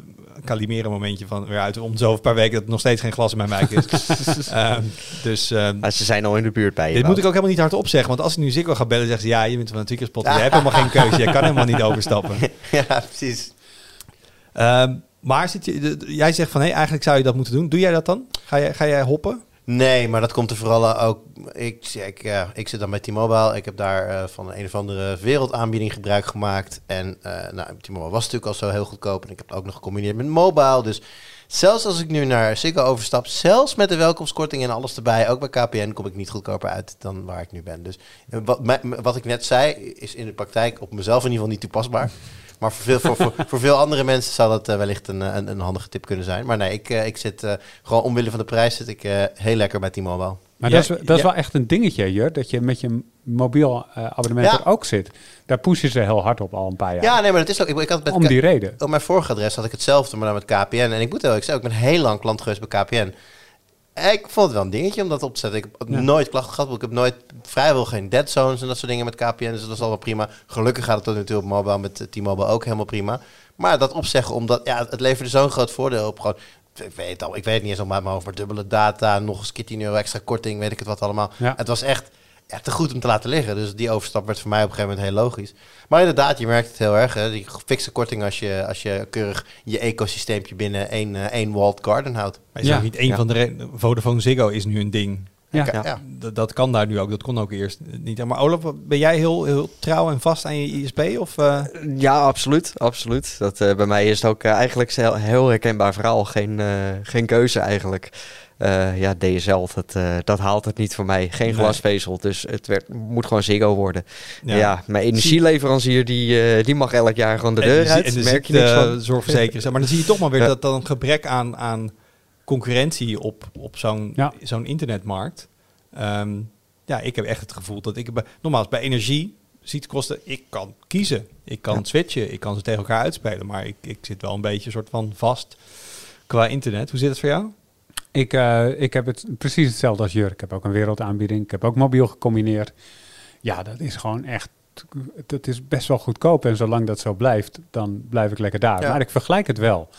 Calimeren momentje van weer uit. Om zoveel paar weken dat er nog steeds geen glas in mijn wijk is. Ehm, dus ehm, Maar ze zijn al in de buurt bij je. dit moet ik ook helemaal niet hardop zeggen. Want als ik nu Ziggo ga bellen, zeggen ze... Ja, je bent van een tweakerspot. Je hebt helemaal geen keuze. Je kan helemaal niet overstappen. ja, precies. Ehm, maar zit je, jij zegt van... Hé, eigenlijk zou je dat moeten doen. Doe jij dat dan? Ga jij, ga jij hoppen? Nee, maar dat komt er vooral ook. Ik, ik, zit dan bij T-Mobile. Ik heb daar eh, van een of andere wereldaanbieding gebruik gemaakt. En eh nou, T-Mobile was natuurlijk al zo heel goedkoop. En ik heb het ook nog gecombineerd met mobile. Dus zelfs als ik nu naar Ziggo overstap, zelfs met de welkomstkorting en alles erbij, ook bij KPN, kom ik niet goedkoper uit dan waar ik nu ben. Dus eh, wat, wat ik net zei, is in de praktijk op mezelf in ieder geval niet toepasbaar. Maar voor veel, voor, voor, voor veel andere mensen zou dat eh, wellicht een, een, een handige tip kunnen zijn. Maar nee, ik, eh, ik zit eh, gewoon omwille van de prijs zit ik eh, heel lekker bij T-Mobile. Maar Ja, dat, is, dat is ja. wel echt een dingetje, Jur, dat je met je mobiel eh, abonnement Ja. er ook zit. Daar pushen ze heel hard op al een paar jaar. Ja, nee, maar dat is ook. Ik, ik had met om die reden. op mijn vorige adres had ik hetzelfde, maar dan met KPN. En ik moet wel, ik zei ook, ik ben heel lang klant geweest bij KPN. Ik vond het wel een dingetje om dat op te zetten. Ik heb Ja. nooit klachten gehad. Ik heb nooit vrijwel geen dead zones en dat soort dingen met KPN. Dus dat is allemaal prima. Gelukkig gaat het tot nu toe op mobile met eh, T-Mobile ook helemaal prima. Maar dat opzeggen, omdat ja, het leverde zo'n groot voordeel op. Gewoon, ik weet, het al, ik weet het niet eens nog maar maar dubbele data, nog eens een keer 10 euro extra korting, weet ik het wat allemaal. Ja. Het was echt ja, te goed om te laten liggen. Dus die overstap werd voor mij op een gegeven moment heel logisch. Maar inderdaad, je merkt het heel erg. Hè? Die fikse korting als je, als je keurig je ecosysteempje binnen één, eh, één walled garden houdt. Maar is Ja. ook niet één Ja. van de... Vodafone Ziggo is nu een ding. Ja. Ja. ja. Dat, dat kan daar nu ook. Dat kon ook eerst niet. Maar Olaf, ben jij heel, heel trouw en vast aan je ISP? Of, eh, Ja, absoluut. absoluut. Dat, eh, bij mij is het ook eh, eigenlijk een heel, heel herkenbaar verhaal. Geen, eh, geen keuze eigenlijk. Eh, ja, DSL, dat, eh, dat haalt het niet voor mij. Geen Nee. glasvezel, dus het werd, moet gewoon Ziggo worden. Ja. Ja, mijn energieleverancier die, eh, die mag elk jaar gewoon de deur de, uit. en de merk je niks van. zorgverzekering. Maar dan zie je toch maar weer Ja. dat dan een gebrek aan, aan concurrentie op, op zo'n Ja. zo'n internetmarkt. Ehm, ja, ik heb echt het gevoel dat ik... bij- Nogmaals, bij energie ziet kosten... Ik kan kiezen. Ik kan Ja. switchen. Ik kan ze tegen elkaar uitspelen. Maar ik, ik zit wel een beetje soort van vast qua internet. Hoe zit het voor jou? Ik, eh, ik heb het precies hetzelfde als Jurk. Ik heb ook een wereldaanbieding. Ik heb ook mobiel gecombineerd. Ja, dat is gewoon echt... Dat is best wel goedkoop. En zolang dat zo blijft, dan blijf ik lekker daar. Ja. Maar ik vergelijk het wel.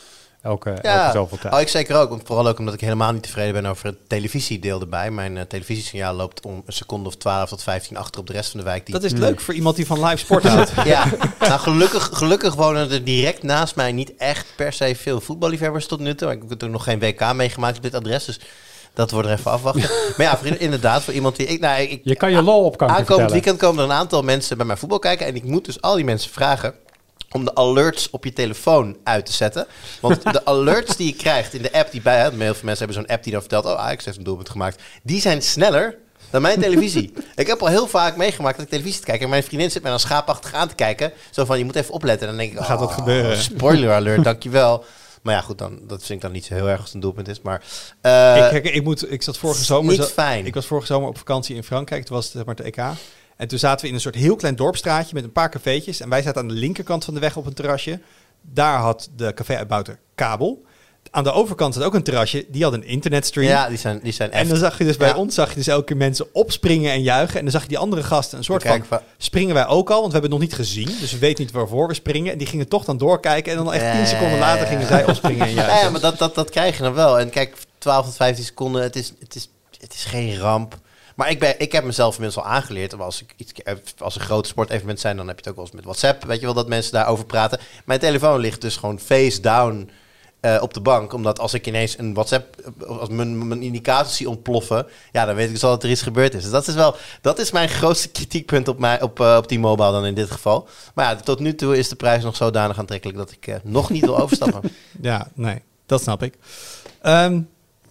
Elke, Ja. elke zoveel tijd. Oh, ik zeker ook. want Vooral ook omdat ik helemaal niet tevreden ben over het televisiedeel erbij. Mijn eh, televisiesignaal loopt om een seconde of 12 tot 15 achter op de rest van de wijk. Die Dat is leuk voor iemand die van live sport houdt. Ja, nou gelukkig, gelukkig wonen er direct naast mij niet echt per se veel voetballiefhebbers tot nu toe. Ik heb er nog geen WK meegemaakt op dit adres, dus dat wordt er even afwachten. maar ja, vrienden, inderdaad, voor iemand die... Ik, nou, ik, Je kan je lol op kanker aankomend vertellen. weekend komen er een aantal mensen bij mijn voetbal kijken. En ik moet dus al die mensen vragen om de alerts op je telefoon uit te zetten. Want de alerts die je krijgt in de app die bij... Heel veel mensen hebben zo'n app die dan vertelt... Oh, Ajax heeft een doelpunt gemaakt. Die zijn sneller dan mijn televisie. ik heb al heel vaak meegemaakt dat ik televisie te kijken... en mijn vriendin zit mij dan schaapachtig aan te kijken. Zo van, je moet even opletten. En dan denk ik... gaat wat oh, gebeuren. Spoiler alert, dankjewel. Maar ja, goed, dan, dat vind ik dan niet zo heel erg als het een doelpunt is. Maar eh, ik, kijk, ik, moet, ik zat vorige zomer... niet fijn. Ik was vorige zomer op vakantie in Frankrijk. Toen was het zeg maar, het EK. En toen zaten we in een soort heel klein dorpstraatje met een paar cafeetjes. En wij zaten aan de linkerkant van de weg op een terrasje. Daar had de café-uitbouter kabel. Aan de overkant zat ook een terrasje. Die had een internetstream. ja, die zijn, die zijn en echt... dan zag je dus bij Ja. ons zag je dus elke keer mensen opspringen en juichen. En dan zag je die andere gasten een soort van... Springen wij ook al, want we hebben het nog niet gezien. Dus we weten niet waarvoor we springen. En die gingen toch dan doorkijken. En dan echt tien seconden later gingen zij opspringen en juichen. Ja, ja, maar dat, dat, dat krijg je dan wel. En kijk, 12 tot 15 seconden, het is, het is, het is geen ramp. Maar ik, ben, ik heb mezelf inmiddels al aangeleerd. Als, ik iets, als er grote sportevenementen zijn, dan heb je het ook wel eens met WhatsApp. Weet je wel, dat mensen daarover praten. Mijn telefoon ligt dus gewoon face down eh, op de bank. Omdat als ik ineens een WhatsApp, eh, als mijn, mijn indicaties zie ontploffen, ja, dan weet ik dus al dat er iets gebeurd is. Dus dat is wel, dat is mijn grootste kritiekpunt op, mij, op, eh, op die mobile dan in dit geval. Maar ja, tot nu toe is de prijs nog zodanig aantrekkelijk dat ik eh, nog niet wil overstappen. Ja, nee, dat snap ik. Ehm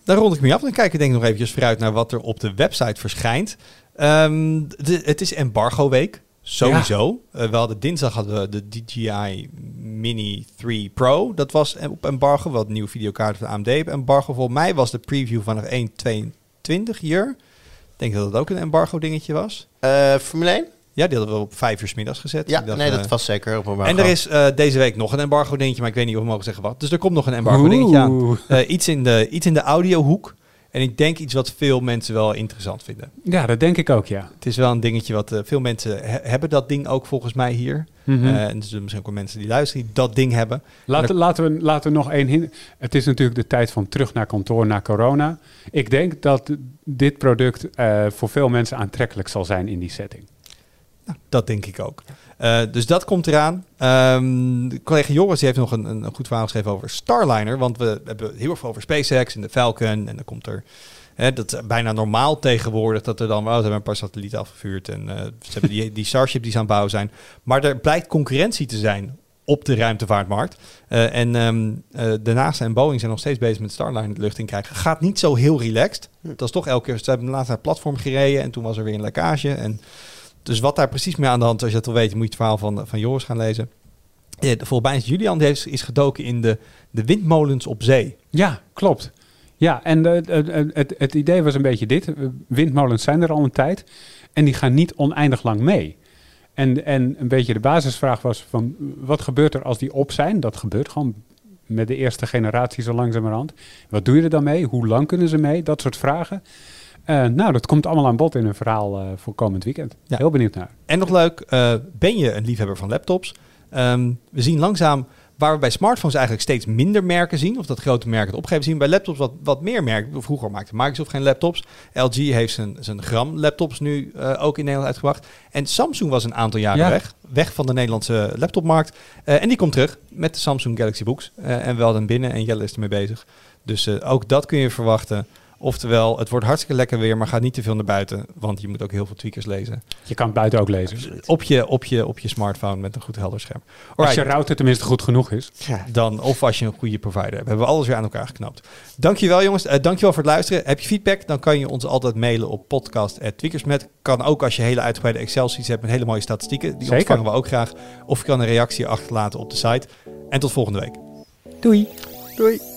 dan rond ik me af. Dan kijk ik denk ik nog eventjes vooruit naar wat er op de website verschijnt. Ehm, de- het is embargo week. Sowieso. Eh, we hadden dinsdag hadden we de DJI Mini 3 Pro. Dat was op embargo. Wat nieuwe videokaart van AMD op embargo. Volgens mij was de preview vanaf 1.22 hier. Ik denk dat het ook een embargo dingetje was. Eh, Formule 1? Ja, die hadden we op vijf uur 's middags gezet. Ja, dacht, nee, eh, dat was zeker op een en er is eh, deze week nog een embargo dingetje, maar ik weet niet of we mogen zeggen wat. Dus er komt nog een embargo dingetje aan. Eh, iets, in de, iets in de audiohoek. En ik denk iets wat veel mensen wel interessant vinden. Ja, dat denk ik ook, ja. Het is wel een dingetje wat eh, veel mensen he- hebben dat ding ook volgens mij hier. Mhm. Eh, en er zijn misschien ook wel mensen die luisteren die dat ding hebben. Laten, laten, we, laten we nog één hin. Het is natuurlijk de tijd van terug naar kantoor na corona. Ik denk dat dit product eh, voor veel mensen aantrekkelijk zal zijn in die setting. Dat denk ik ook. Eh, dus dat komt eraan. De collega Joris heeft nog een, een, goed verhaal geschreven over Starliner. Want we hebben heel veel over SpaceX en de Falcon. En dan komt er... Hè, dat bijna normaal tegenwoordig dat er dan... wel ze hebben een paar satellieten afgevuurd. En eh, ze hebben die, Starship die ze aan het bouwen zijn. Maar er blijkt concurrentie te zijn op de ruimtevaartmarkt. Eh, en ehm, eh, de NASA en Boeing zijn nog steeds bezig met Starliner de lucht in krijgen. Gaat niet zo heel relaxed. Dat is toch elke keer... Ze hebben laatst naar het platform gereden en toen was er weer een lekkage. En dus wat daar precies mee aan de hand is, als je dat wil weten, moet je het verhaal van, van Joris gaan lezen. Ja, volgens is Julian heeft, is gedoken in de, de windmolens op zee. Ja, klopt. Ja, en eh, het, het, het, het idee was een beetje dit. Eh, Windmolens zijn er al een tijd en die gaan niet oneindig lang mee. En, en een beetje de basisvraag was van wat gebeurt er als die op zijn? Dat gebeurt gewoon met de eerste generatie zo langzamerhand. Wat doe je er dan mee? Hoe lang kunnen ze mee? Dat soort vragen. Eh, nou, dat komt allemaal aan bod in een verhaal eh, voor komend weekend. Ja. Heel benieuwd naar. En nog leuk, eh, ben je een liefhebber van laptops? Ehm, we zien langzaam waar we bij smartphones eigenlijk steeds minder merken zien, of dat grote merken het opgeven zien, bij laptops wat, wat meer merken. Vroeger maakte Microsoft geen laptops. LG heeft zijn, zijn gram laptops nu ook in Nederland uitgebracht. En Samsung was een aantal jaren Ja. weg, weg van de Nederlandse laptopmarkt. En die komt terug met de Samsung Galaxy Books. En wel dan binnen en Jelle is ermee bezig. Dus ook dat kun je verwachten. Oftewel, het wordt hartstikke lekker weer, maar ga niet te veel naar buiten, want je moet ook heel veel tweakers lezen. Je kan het buiten ook lezen. Op je, op, je, op je smartphone met een goed helder scherm. Als je router tenminste goed genoeg is. Ja. dan, of als je een goede provider hebt. Hebben we alles weer aan elkaar geknapt. Dankjewel jongens. Eh, dankjewel voor het luisteren. Heb je feedback, dan kan je ons altijd mailen op podcast.tweakersmet. Kan ook als je hele uitgebreide Excel-sheets hebt met hele mooie statistieken. Die Zeker. ontvangen we ook graag. Of je kan een reactie achterlaten op de site. En tot volgende week. Doei. Doei.